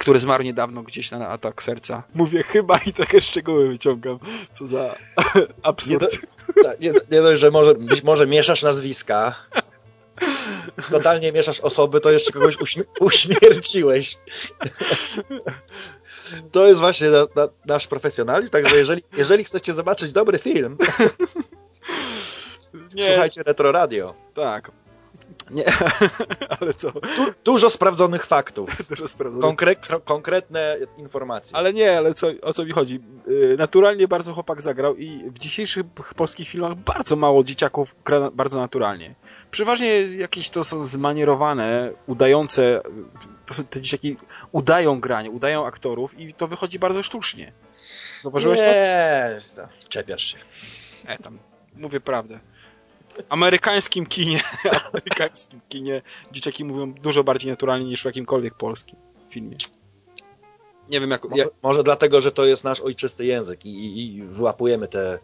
który zmarł niedawno gdzieś na atak serca. Mówię chyba i takie szczegóły wyciągam. Co za <laughs> Nie, absurd. do, tak, nie, nie dość, że może, być może mieszasz nazwiska, totalnie mieszasz osoby, to jeszcze kogoś uśmi- uśmierciłeś. To jest właśnie na, na, nasz profesjonalizm, także jeżeli, jeżeli chcecie zobaczyć dobry film, <laughs> Nie, słuchajcie Retro Radio. tak. Nie, <laughs> ale co? Du, dużo sprawdzonych faktów, <laughs> Dużo sprawdzone. konkre, konkretne informacje. Ale nie, ale co, o co mi chodzi? Yy, Naturalnie bardzo chłopak zagrał i w dzisiejszych polskich filmach bardzo mało dzieciaków gra bardzo naturalnie. Przeważnie jakieś to są zmanierowane, udające, to są, te dzieciaki udają granie, udają aktorów i to wychodzi bardzo sztucznie. Zauważyłeś to? Nie, to czepiasz się. E, tam, mówię prawdę. Amerykańskim kinie, <laughs> amerykańskim kinie dzieciaki mówią dużo bardziej naturalnie niż w jakimkolwiek polskim filmie. Nie wiem jak... Może, jak może dlatego, że to jest nasz ojczysty język i, i, i wyłapujemy te,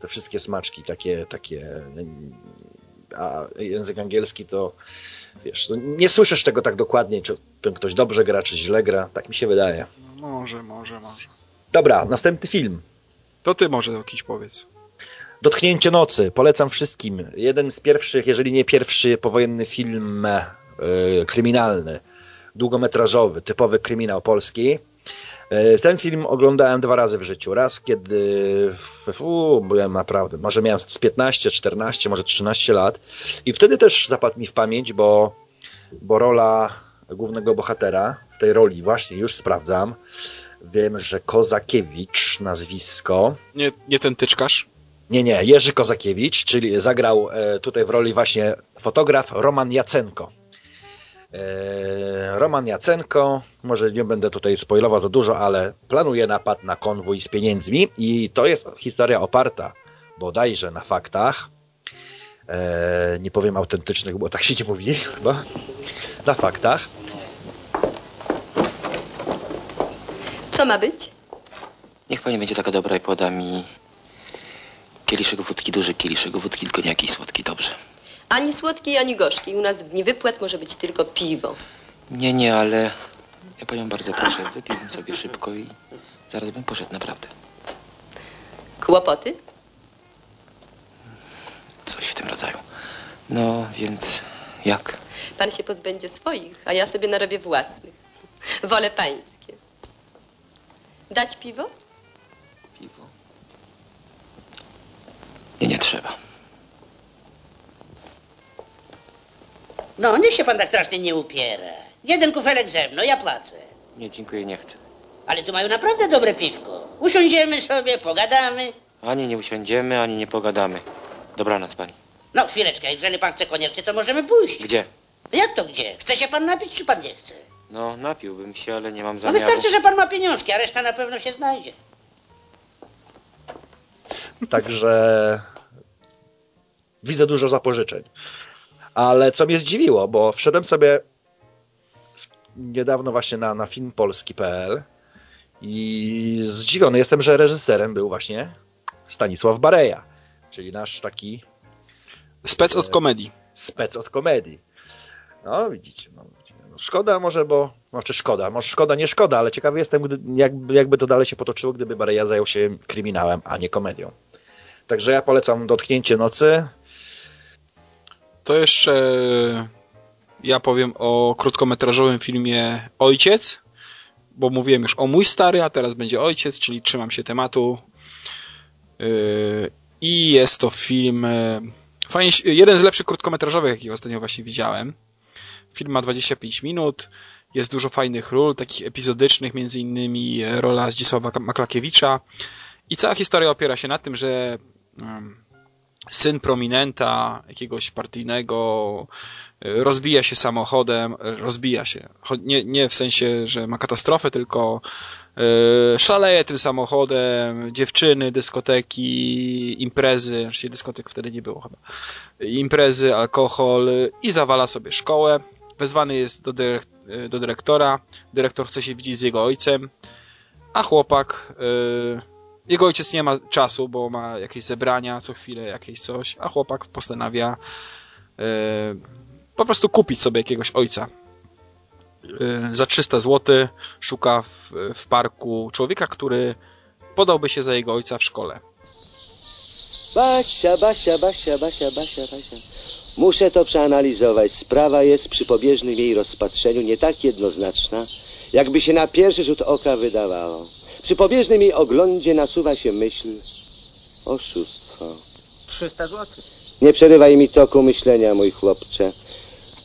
te wszystkie smaczki takie, takie a język angielski to wiesz, no nie słyszysz tego tak dokładnie, czy ten ktoś dobrze gra, czy źle gra, tak mi się wydaje. może, może, może. Dobra, następny film. To ty może jakiś powiedz. Dotknięcie nocy. Polecam wszystkim. Jeden z pierwszych, jeżeli nie pierwszy powojenny film e, kryminalny, długometrażowy, typowy kryminał polski. E, ten film oglądałem dwa razy w życiu. Raz, kiedy u, byłem naprawdę, może miałem z 15, 14, może 13 lat. I wtedy też zapadł mi w pamięć, bo, bo rola głównego bohatera, w tej roli właśnie już sprawdzam, wiem, że Kozakiewicz nazwisko, Nie, nie ten tyczkarz? Nie, nie, Jerzy Kozakiewicz, czyli zagrał e, tutaj w roli właśnie fotograf Roman Jacenko. E, Roman Jacenko, może nie będę tutaj spoilował za dużo, ale planuje napad na konwój z pieniędzmi i to jest historia oparta bodajże na faktach. E, nie powiem autentycznych, bo tak się nie mówi <laughs> chyba. Na faktach. Co ma być? Niech pani będzie taka dobra i poda mi kieliszek wódki, duży kieliszek wódki, tylko nie jakiś słodki, dobrze. Ani słodkiej, ani gorzkiej. U nas w dni wypłat może być tylko piwo. Nie, nie, ale ja panią bardzo proszę, wypiłbym sobie szybko i zaraz bym poszedł, naprawdę. Kłopoty? Coś w tym rodzaju. No, więc jak? Pan się pozbędzie swoich, a ja sobie narobię własnych. Wolę pańskie. Dać piwo? Piwo? Nie, nie trzeba. No, niech się pan tak strasznie nie upiera. Jeden kufelek ze mną, ja płacę. Nie, dziękuję, nie chcę. Ale tu mają naprawdę dobre piwko. Usiądziemy sobie, pogadamy. Ani nie usiądziemy, ani nie pogadamy. Dobranoc pani. No, chwileczkę, jeżeli pan chce koniecznie, to możemy pójść. Gdzie? Jak to gdzie? Chce się pan napić, czy pan nie chce? No, napiłbym się, ale nie mam No zamiaru. wystarczy, że pan ma pieniążki, a reszta na pewno się znajdzie. Także widzę dużo zapożyczeń. Ale co mnie zdziwiło, bo wszedłem sobie niedawno właśnie na, na filmpolski.pl i zdziwiony jestem, że reżyserem był właśnie Stanisław Bareja, czyli nasz taki Spec od komedii. spec od komedii. No, widzicie, no, no, szkoda może, bo, znaczy szkoda, może szkoda, nie szkoda, ale ciekawy jestem, gdy, jakby, jakby to dalej się potoczyło, gdyby Bareja zajął się kryminałem, a nie komedią. Także ja polecam Dotknięcie Nocy. To jeszcze ja powiem o krótkometrażowym filmie Ojciec, bo mówiłem już o mój stary, a teraz będzie Ojciec, czyli trzymam się tematu. Yy, I jest to film yy, fajnie, jeden z lepszych krótkometrażowych, jaki ostatnio właśnie widziałem. Film ma 25 minut, jest dużo fajnych ról, takich epizodycznych, między innymi rola Zdzisława Maklakiewicza. I cała historia opiera się na tym, że syn prominenta, jakiegoś partyjnego, y, rozbija się samochodem, rozbija się. Nie, nie w sensie, że ma katastrofę, tylko y, szaleje tym samochodem, dziewczyny, dyskoteki, imprezy, znaczy dyskotek wtedy nie było chyba, imprezy, alkohol i zawala sobie szkołę. Wezwany jest do, do dyrektora, dyrektor chce się widzieć z jego ojcem, a chłopak y, jego ojciec nie ma czasu, bo ma jakieś zebrania co chwilę, jakieś coś, a chłopak postanawia e, po prostu kupić sobie jakiegoś ojca. E, za 300 zł szuka w, w parku człowieka, który podałby się za jego ojca w szkole. Basia, Basia, Basia, Basia, Basia, Basia. Muszę to przeanalizować. Sprawa jest przy pobieżnym jej rozpatrzeniu nie tak jednoznaczna, jakby się na pierwszy rzut oka wydawało. Przy pobieżnym jej oglądzie nasuwa się myśl oszustwo. 300 zł. Nie przerywaj mi toku myślenia, mój chłopcze.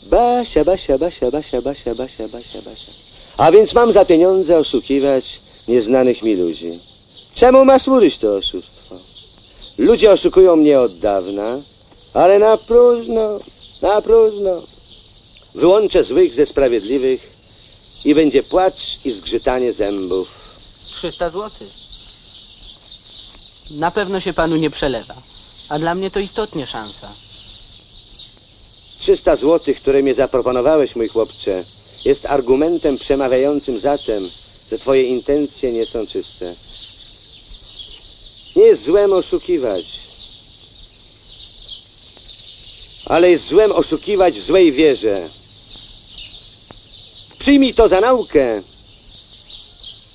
Basia, Basia, Basia, Basia, Basia, Basia, Basia, Basia. A więc mam za pieniądze oszukiwać nieznanych mi ludzi. Czemu ma służyć to oszustwo? Ludzie oszukują mnie od dawna, ale na próżno, na próżno. Wyłączę złych ze sprawiedliwych i będzie płacz i zgrzytanie zębów. 300 zł. Na pewno się panu nie przelewa. A dla mnie to istotnie szansa. 300 złotych, które mi zaproponowałeś, mój chłopcze, jest argumentem przemawiającym za tym, że twoje intencje nie są czyste. Nie jest złem oszukiwać, ale jest złem oszukiwać w złej wierze. Przyjmij to za naukę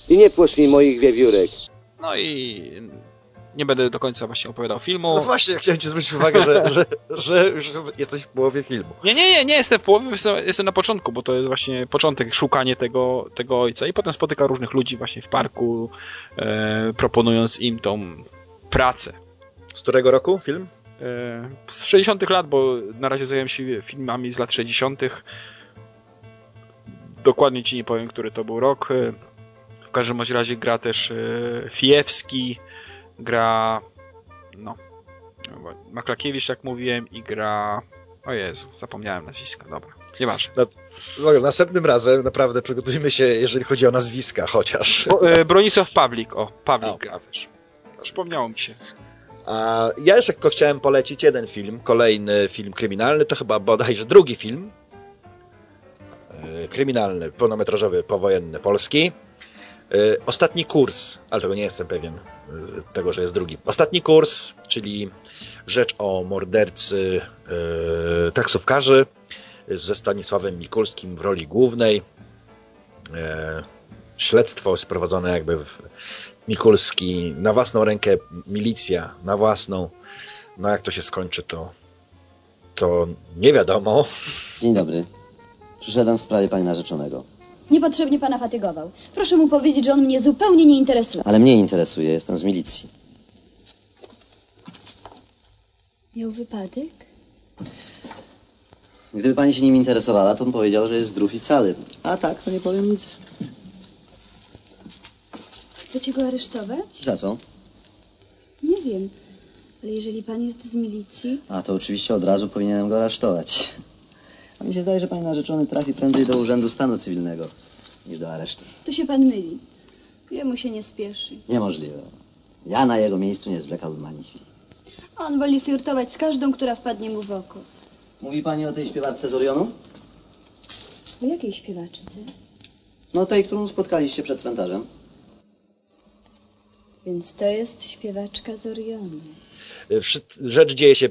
i nie płosz mi moich wiewiórek. No i nie będę do końca właśnie opowiadał filmu. No właśnie, chciałem ci zwrócić uwagę, że, <laughs> że, że już jesteś w połowie filmu. Nie, nie, nie, nie jestem w połowie, jestem, jestem na początku, bo to jest właśnie początek, szukanie tego, tego ojca i potem spotyka różnych ludzi właśnie w parku, e, proponując im tą pracę. Z którego roku film? E, z 60 lat, bo na razie zająłem się filmami z lat 60. Dokładnie ci nie powiem, który to był rok. W każdym razie gra też e, Fijewski, gra no Maklakiewicz, jak mówiłem, i gra o Jezu, zapomniałem nazwiska, dobra, nieważne. No, uwaga, następnym razem naprawdę przygotujmy się, jeżeli chodzi o nazwiska, chociaż. Bo, e, Bronisław Pawlik, o, Pawlik gra też. Przypomniało mi się. A ja jeszcze tylko chciałem polecić jeden film, kolejny film kryminalny, to chyba bodajże drugi film e, kryminalny, pełnometrażowy, powojenny, polski. E, Ostatni kurs, ale tego nie jestem pewien, e, tego, że jest drugi. Ostatni kurs, czyli rzecz o mordercy e, taksówkarzy ze Stanisławem Mikulskim w roli głównej. Śledztwo jest prowadzone jakby w Mikulski na własną rękę, milicja na własną. No jak to się skończy, to, to nie wiadomo. Dzień dobry. Przyszedłem w sprawie pani narzeczonego. Niepotrzebnie pana fatygował. Proszę mu powiedzieć, że on mnie zupełnie nie interesuje. Ale mnie interesuje, jestem z milicji. Miał wypadek? Gdyby pani się nim interesowała, to bym powiedział, że jest zdrów i cały. A tak, to nie powiem nic. Chcecie go aresztować? Za co? Nie wiem. Ale jeżeli pan jest z milicji, A to oczywiście od razu powinienem go aresztować. A mi się zdaje, że pani narzeczony trafi prędzej do Urzędu Stanu Cywilnego niż do aresztu. to się pan myli. Jemu się nie spieszy. Niemożliwe. Ja na jego miejscu nie zwlekałbym ani chwili. On woli flirtować z każdą, która wpadnie mu w oko. Mówi pani o tej śpiewaczce z Orionu? O jakiej śpiewaczce? No tej, którą spotkaliście przed cmentarzem. Więc to jest śpiewaczka z Orionu. Rzecz dzieje się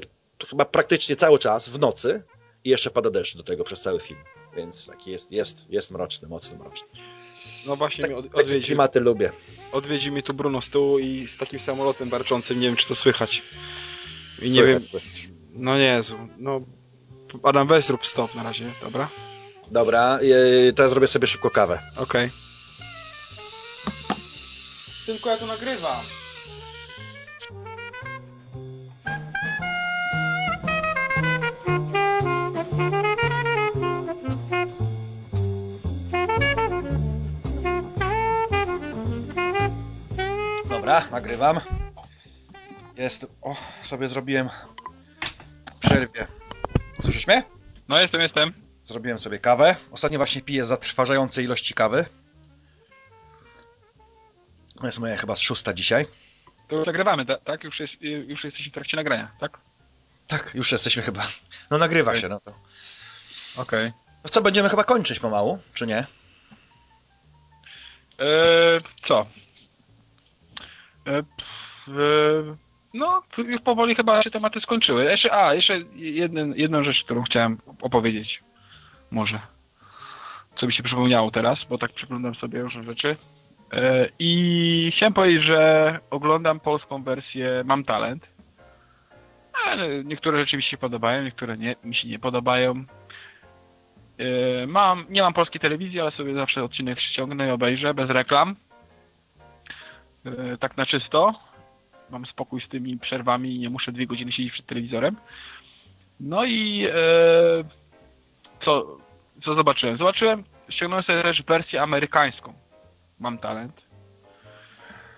chyba praktycznie cały czas w nocy i jeszcze pada deszcz do tego przez cały film. Więc taki jest, jest, jest mroczny, mocno mroczny. No właśnie mnie od, Takie odwiedził, klimaty lubię. odwiedził mnie tu Bruno z tyłu i z takim samolotem barczącym, nie wiem czy to słychać. I nie wiem, Słychać. no Jezu, no Adam weź zrób stop na razie, dobra? Dobra, yy, teraz zrobię sobie szybko kawę. Okej. Synku, ja tu nagrywam. Dobra, nagrywam. Jest. O, sobie zrobiłem przerwie. Słyszysz mnie? No jestem, jestem. Zrobiłem sobie kawę. Ostatnio właśnie piję zatrważające ilości kawy. To jest moja chyba szósta dzisiaj. To już nagrywamy, ta- tak? Już, jest, już jesteśmy w trakcie nagrania, tak? Tak, już jesteśmy chyba. No nagrywa Okej. się, no to. Okej. No co, będziemy chyba kończyć pomału, czy nie? Eee, co? Pff, eee, no, już powoli chyba się tematy skończyły. Jeszcze, a, jeszcze jeden, jedną rzecz, którą chciałem opowiedzieć. Może. Co mi się przypomniało teraz, bo tak przeglądam sobie różne rzeczy. Eee, I chciałem powiedzieć, że oglądam polską wersję Mam Talent. Ale niektóre rzeczy mi się podobają, niektóre nie, mi się nie podobają. Mam, nie mam polskiej telewizji, ale sobie zawsze odcinek ściągnę i obejrzę bez reklam. Yy, Tak na czysto. Mam spokój z tymi przerwami i nie muszę dwie godziny siedzieć przed telewizorem. No i yy, co, co zobaczyłem? Zobaczyłem, ściągnąłem sobie też wersję amerykańską. Mam talent.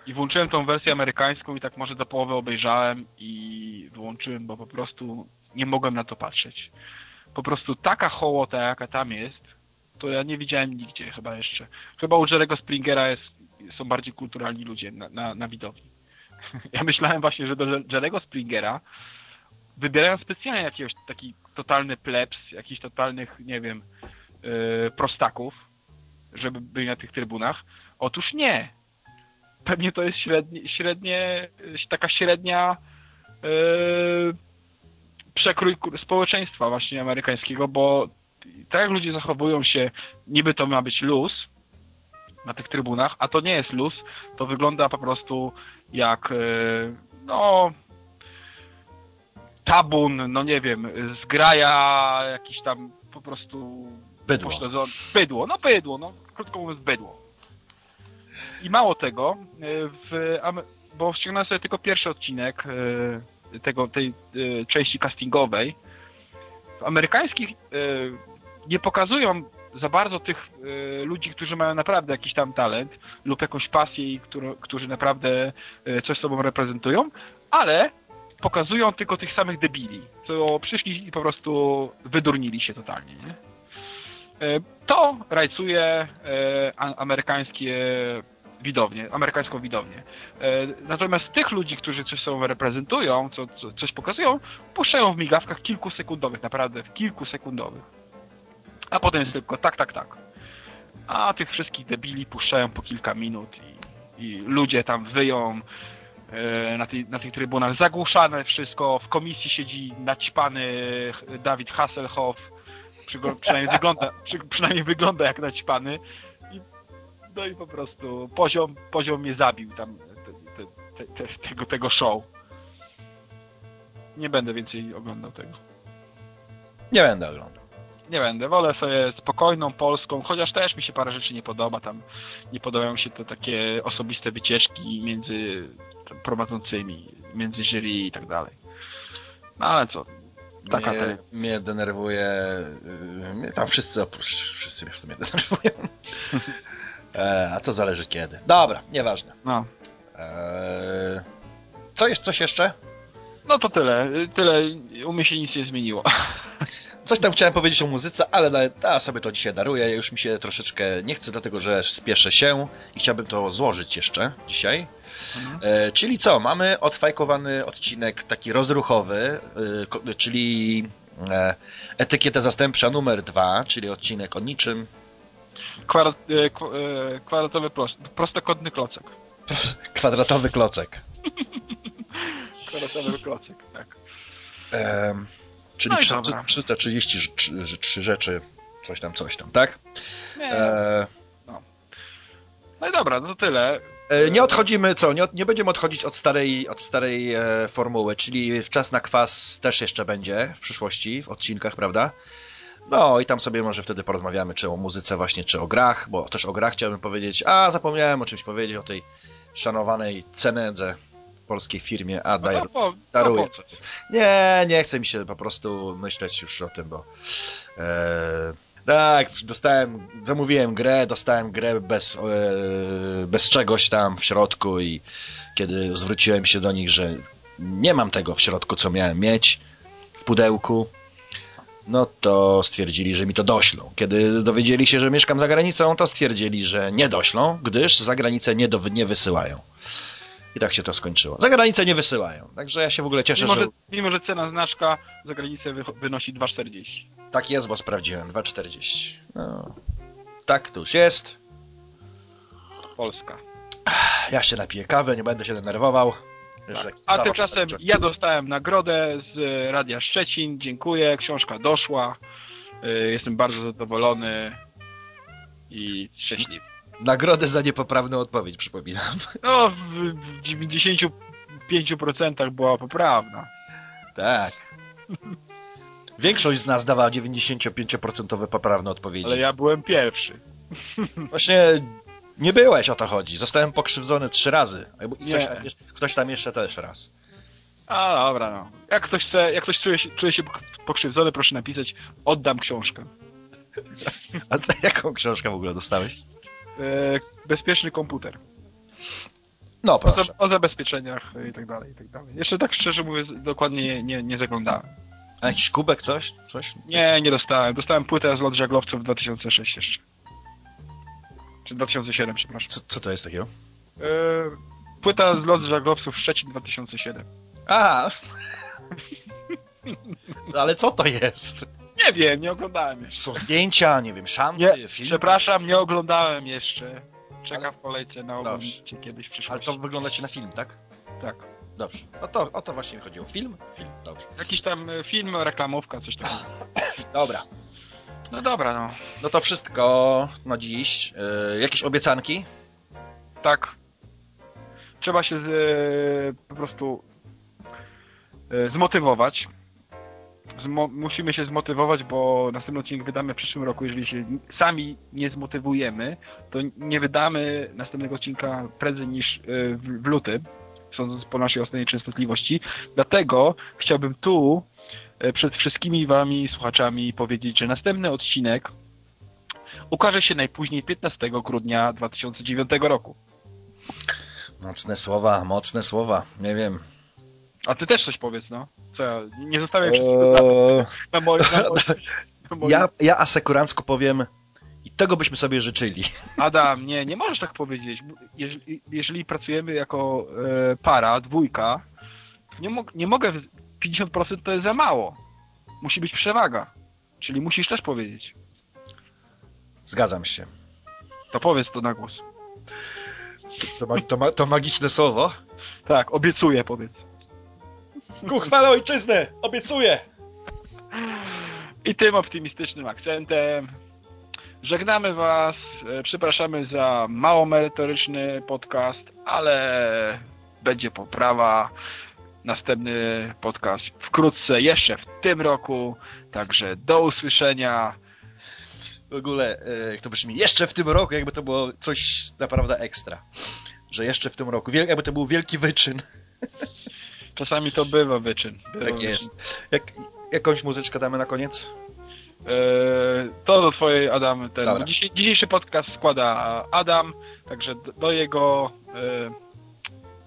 I włączyłem tą wersję amerykańską i tak może do połowy obejrzałem i wyłączyłem, bo po prostu nie mogłem na to patrzeć po prostu taka hołota, jaka tam jest, to ja nie widziałem nigdzie chyba jeszcze. Chyba u Jerego Springera jest, są bardziej kulturalni ludzie na, na, na widowni. <laughs> Ja myślałem właśnie, że do Jerego Springera wybierają specjalnie jakiegoś taki totalny plebs, jakichś totalnych, nie wiem, yy, prostaków, żeby byli na tych trybunach. Otóż nie. Pewnie to jest średnie, średnie taka średnia yy, przekrój społeczeństwa właśnie amerykańskiego, bo tak jak ludzie zachowują się, niby to ma być luz na tych trybunach, a to nie jest luz, to wygląda po prostu jak e, no tabun, no nie wiem, zgraja jakiś tam po prostu Bydło. pośledzony- bydło, no bydło, no krótko mówiąc bydło. I mało tego, e, w, bo ściągnąłem sobie tylko pierwszy odcinek e, tego, tej części castingowej. W amerykańskich nie pokazują za bardzo tych e, ludzi, którzy mają naprawdę jakiś tam talent lub jakąś pasję i którzy, naprawdę e, coś sobą reprezentują, ale pokazują tylko tych samych debili, co przyszli i po prostu wydurnili się totalnie, nie? E, To rajcuje amerykańskie widownię, amerykańską widownię. Natomiast tych ludzi, którzy coś sobą reprezentują, co, co, coś pokazują, puszczają w migawkach kilkusekundowych, naprawdę w kilkusekundowych. A potem jest tylko tak, tak, tak. A tych wszystkich debili puszczają po kilka minut i, i ludzie tam wyją e, na, tej, na tych trybunach, zagłuszane wszystko, w komisji siedzi naćpany Dawid Hasselhoff, Przygo- <laughs> przynajmniej wygląda, przy, przynajmniej wygląda jak naćpany i, no i po prostu poziom, poziom mnie zabił tam te, te, te, te, tego, tego show. Nie będę więcej oglądał tego. Nie będę oglądał. Nie będę, wolę sobie spokojną polską, chociaż też mi się parę rzeczy nie podoba, tam nie podobają się te takie osobiste wycieczki między prowadzącymi, między jury i tak dalej. No ale co, taka mnie, mnie denerwuje. yy, Mnie tam wszyscy oprócz. Wszyscy mnie w sumie <laughs> denerwują. e, a to zależy kiedy. Dobra, nieważne. No. E, co jest coś jeszcze? No to tyle, tyle, u mnie się nic nie zmieniło. <laughs> Coś tam chciałem powiedzieć o muzyce, ale ja sobie to dzisiaj daruję. Już mi się troszeczkę nie chce, dlatego że spieszę się i chciałbym to złożyć jeszcze dzisiaj. E, czyli co? Mamy odfajkowany odcinek taki rozruchowy, e, czyli e, etykieta zastępcza numer dwa, czyli odcinek o niczym. E, kwa- e, kwadratowy prost, prostokątny klocek. <laughs> Kwadratowy klocek. <laughs> Kwadratowy klocek, tak. Czyli No i trzy- dobra. 333 rzeczy- trzy rzeczy, coś tam, coś tam, tak? E, No i dobra, no to tyle. E, Nie odchodzimy, co? Nie, nie będziemy odchodzić od starej, od starej e, formuły, czyli czas na kwas też jeszcze będzie w przyszłości, w odcinkach, prawda? No i tam sobie może wtedy porozmawiamy, czy o muzyce właśnie, czy o grach, bo też o grach chciałbym powiedzieć. A, zapomniałem o czymś powiedzieć, o tej szanowanej cenedze polskiej firmie. A, daj, no po- daruję no sobie. Nie, nie chce mi się po prostu myśleć już o tym, bo... E, tak, dostałem, zamówiłem grę, dostałem grę bez, e, bez czegoś tam w środku i kiedy zwróciłem się do nich, że nie mam tego w środku, co miałem mieć, w pudełku, no to stwierdzili, że mi to doślą. Kiedy dowiedzieli się, że mieszkam za granicą, to stwierdzili, że nie doślą, gdyż za granicę nie, do, nie wysyłają. I tak się to skończyło. Za granicę nie wysyłają. Także ja się w ogóle cieszę, Mimo, że... mimo, że cena znaczka za granicę wy, wynosi 2,40. Tak jest, bo sprawdziłem. 2,40. No. Tak to już jest. Polska. Ja się napiję kawę, nie będę się denerwował. Tak. A tymczasem ja dostałem nagrodę z e, Radia Szczecin. Dziękuję. Książka doszła. E, Jestem bardzo zadowolony i szczęśliwy. Nagrodę za niepoprawną odpowiedź, przypominam. No, w, w 95% była poprawna. Tak. Większość z nas dawała 95% poprawne odpowiedzi. Ale ja byłem pierwszy. Właśnie nie byłeś, o to chodzi. Zostałem pokrzywdzony trzy razy. Ktoś, tam, jeszcze- ktoś tam jeszcze też raz. A dobra, no. Jak ktoś chce, jak ktoś czuje się, czuje się pokrzywdzony, proszę napisać, oddam książkę. <laughs> A co, jaką książkę w ogóle dostałeś? E, bezpieczny komputer. No O, proszę. za, o zabezpieczeniach i tak dalej, i tak dalej. Jeszcze tak szczerze mówiąc, dokładnie nie, nie, zaglądałem. A jakiś kubek, coś? coś? Nie, nie dostałem. Dostałem płytę z lot żaglowców 2006 jeszcze. Czy 2007, przepraszam. Co, co to jest takiego? E, płyta z lot żaglowców Szczecin 2007. A. <laughs> Ale co to jest? Nie wiem, nie oglądałem jeszcze. Są zdjęcia, nie wiem, szanty, Nie, film. przepraszam, nie oglądałem jeszcze. Czeka w kolejce na oglądnięcie kiedyś w Ale to wygląda ci na film, tak? Tak. Dobrze. O to, o to właśnie mi chodziło. Film? Film, dobrze. Jakiś tam e, film, reklamówka, coś takiego. <coughs> Dobra. No dobra, no. No to wszystko na dziś. Yy, jakieś obiecanki? Tak. Trzeba się z, e, po prostu e, zmotywować. Musimy się zmotywować, bo następny odcinek wydamy w przyszłym roku. Jeżeli się sami nie zmotywujemy, to nie wydamy następnego odcinka prędzej niż e, w, w lutym, sądząc po naszej ostatniej częstotliwości. Dlatego chciałbym tu e, przed wszystkimi wami słuchaczami powiedzieć, że następny odcinek ukaże się najpóźniej 15 grudnia 2009 roku. Mocne słowa, mocne słowa. Nie wiem. A ty też coś powiedz, no. Co ja, nie zostawiam Eee, wszystkiego na, na, moim, <laughs> na, moim, na. Ja, ja asekurancko powiem i tego byśmy sobie życzyli. <laughs> Adam, nie, nie możesz tak powiedzieć. Jeżeli, jeżeli pracujemy jako e, para, dwójka, to nie, mo nie mogę, 50% to jest za mało. Musi być przewaga. Czyli musisz też powiedzieć. Zgadzam się. To powiedz to na głos. To, ma, to, ma, to magiczne słowo. Tak, obiecuję, powiedz. Ku chwale ojczyzny! Obiecuję! I tym optymistycznym akcentem żegnamy Was. E, Przepraszamy za mało merytoryczny podcast, ale będzie poprawa. Następny podcast wkrótce, jeszcze w tym roku. Także do usłyszenia. W ogóle, e, jak to brzmi, jeszcze w tym roku, jakby to było coś naprawdę ekstra. Że jeszcze w tym roku. Jakby to był wielki wyczyn. Czasami to bywa wyczyn. Bywa Tak wyczyn. jest. Jak, jakąś muzyczkę damy na koniec? E, to do twojej Adam. Ten, dzisiejszy podcast składa Adam, także do, jego e,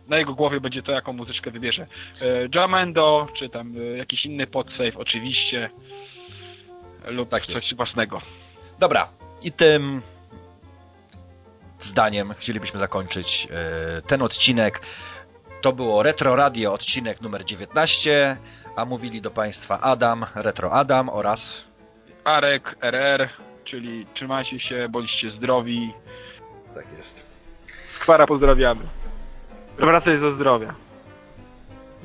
na jego głowie będzie to, jaką muzyczkę wybierze. E, Jamendo, czy tam e, jakiś inny podsave oczywiście lub Tak coś jest. własnego. Dobra, i tym zdaniem chcielibyśmy zakończyć ten odcinek. To było Retro Radio, odcinek numer 19, a mówili do Państwa Adam, Retro Adam oraz Arek, RR, czyli trzymajcie się, bądźcie zdrowi. Tak jest. Skwara pozdrawiamy. Wracaj ze zdrowia.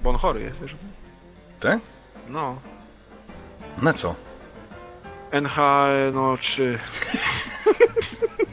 Bo on chory jest, wiesz? Tak? No. Na co? NH, no 3. <laughs>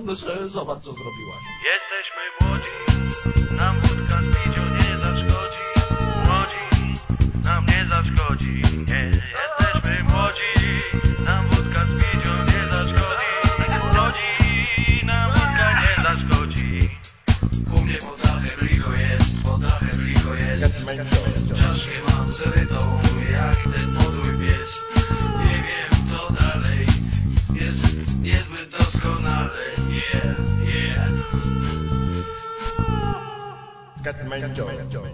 他的声音，什？Mental. Mental.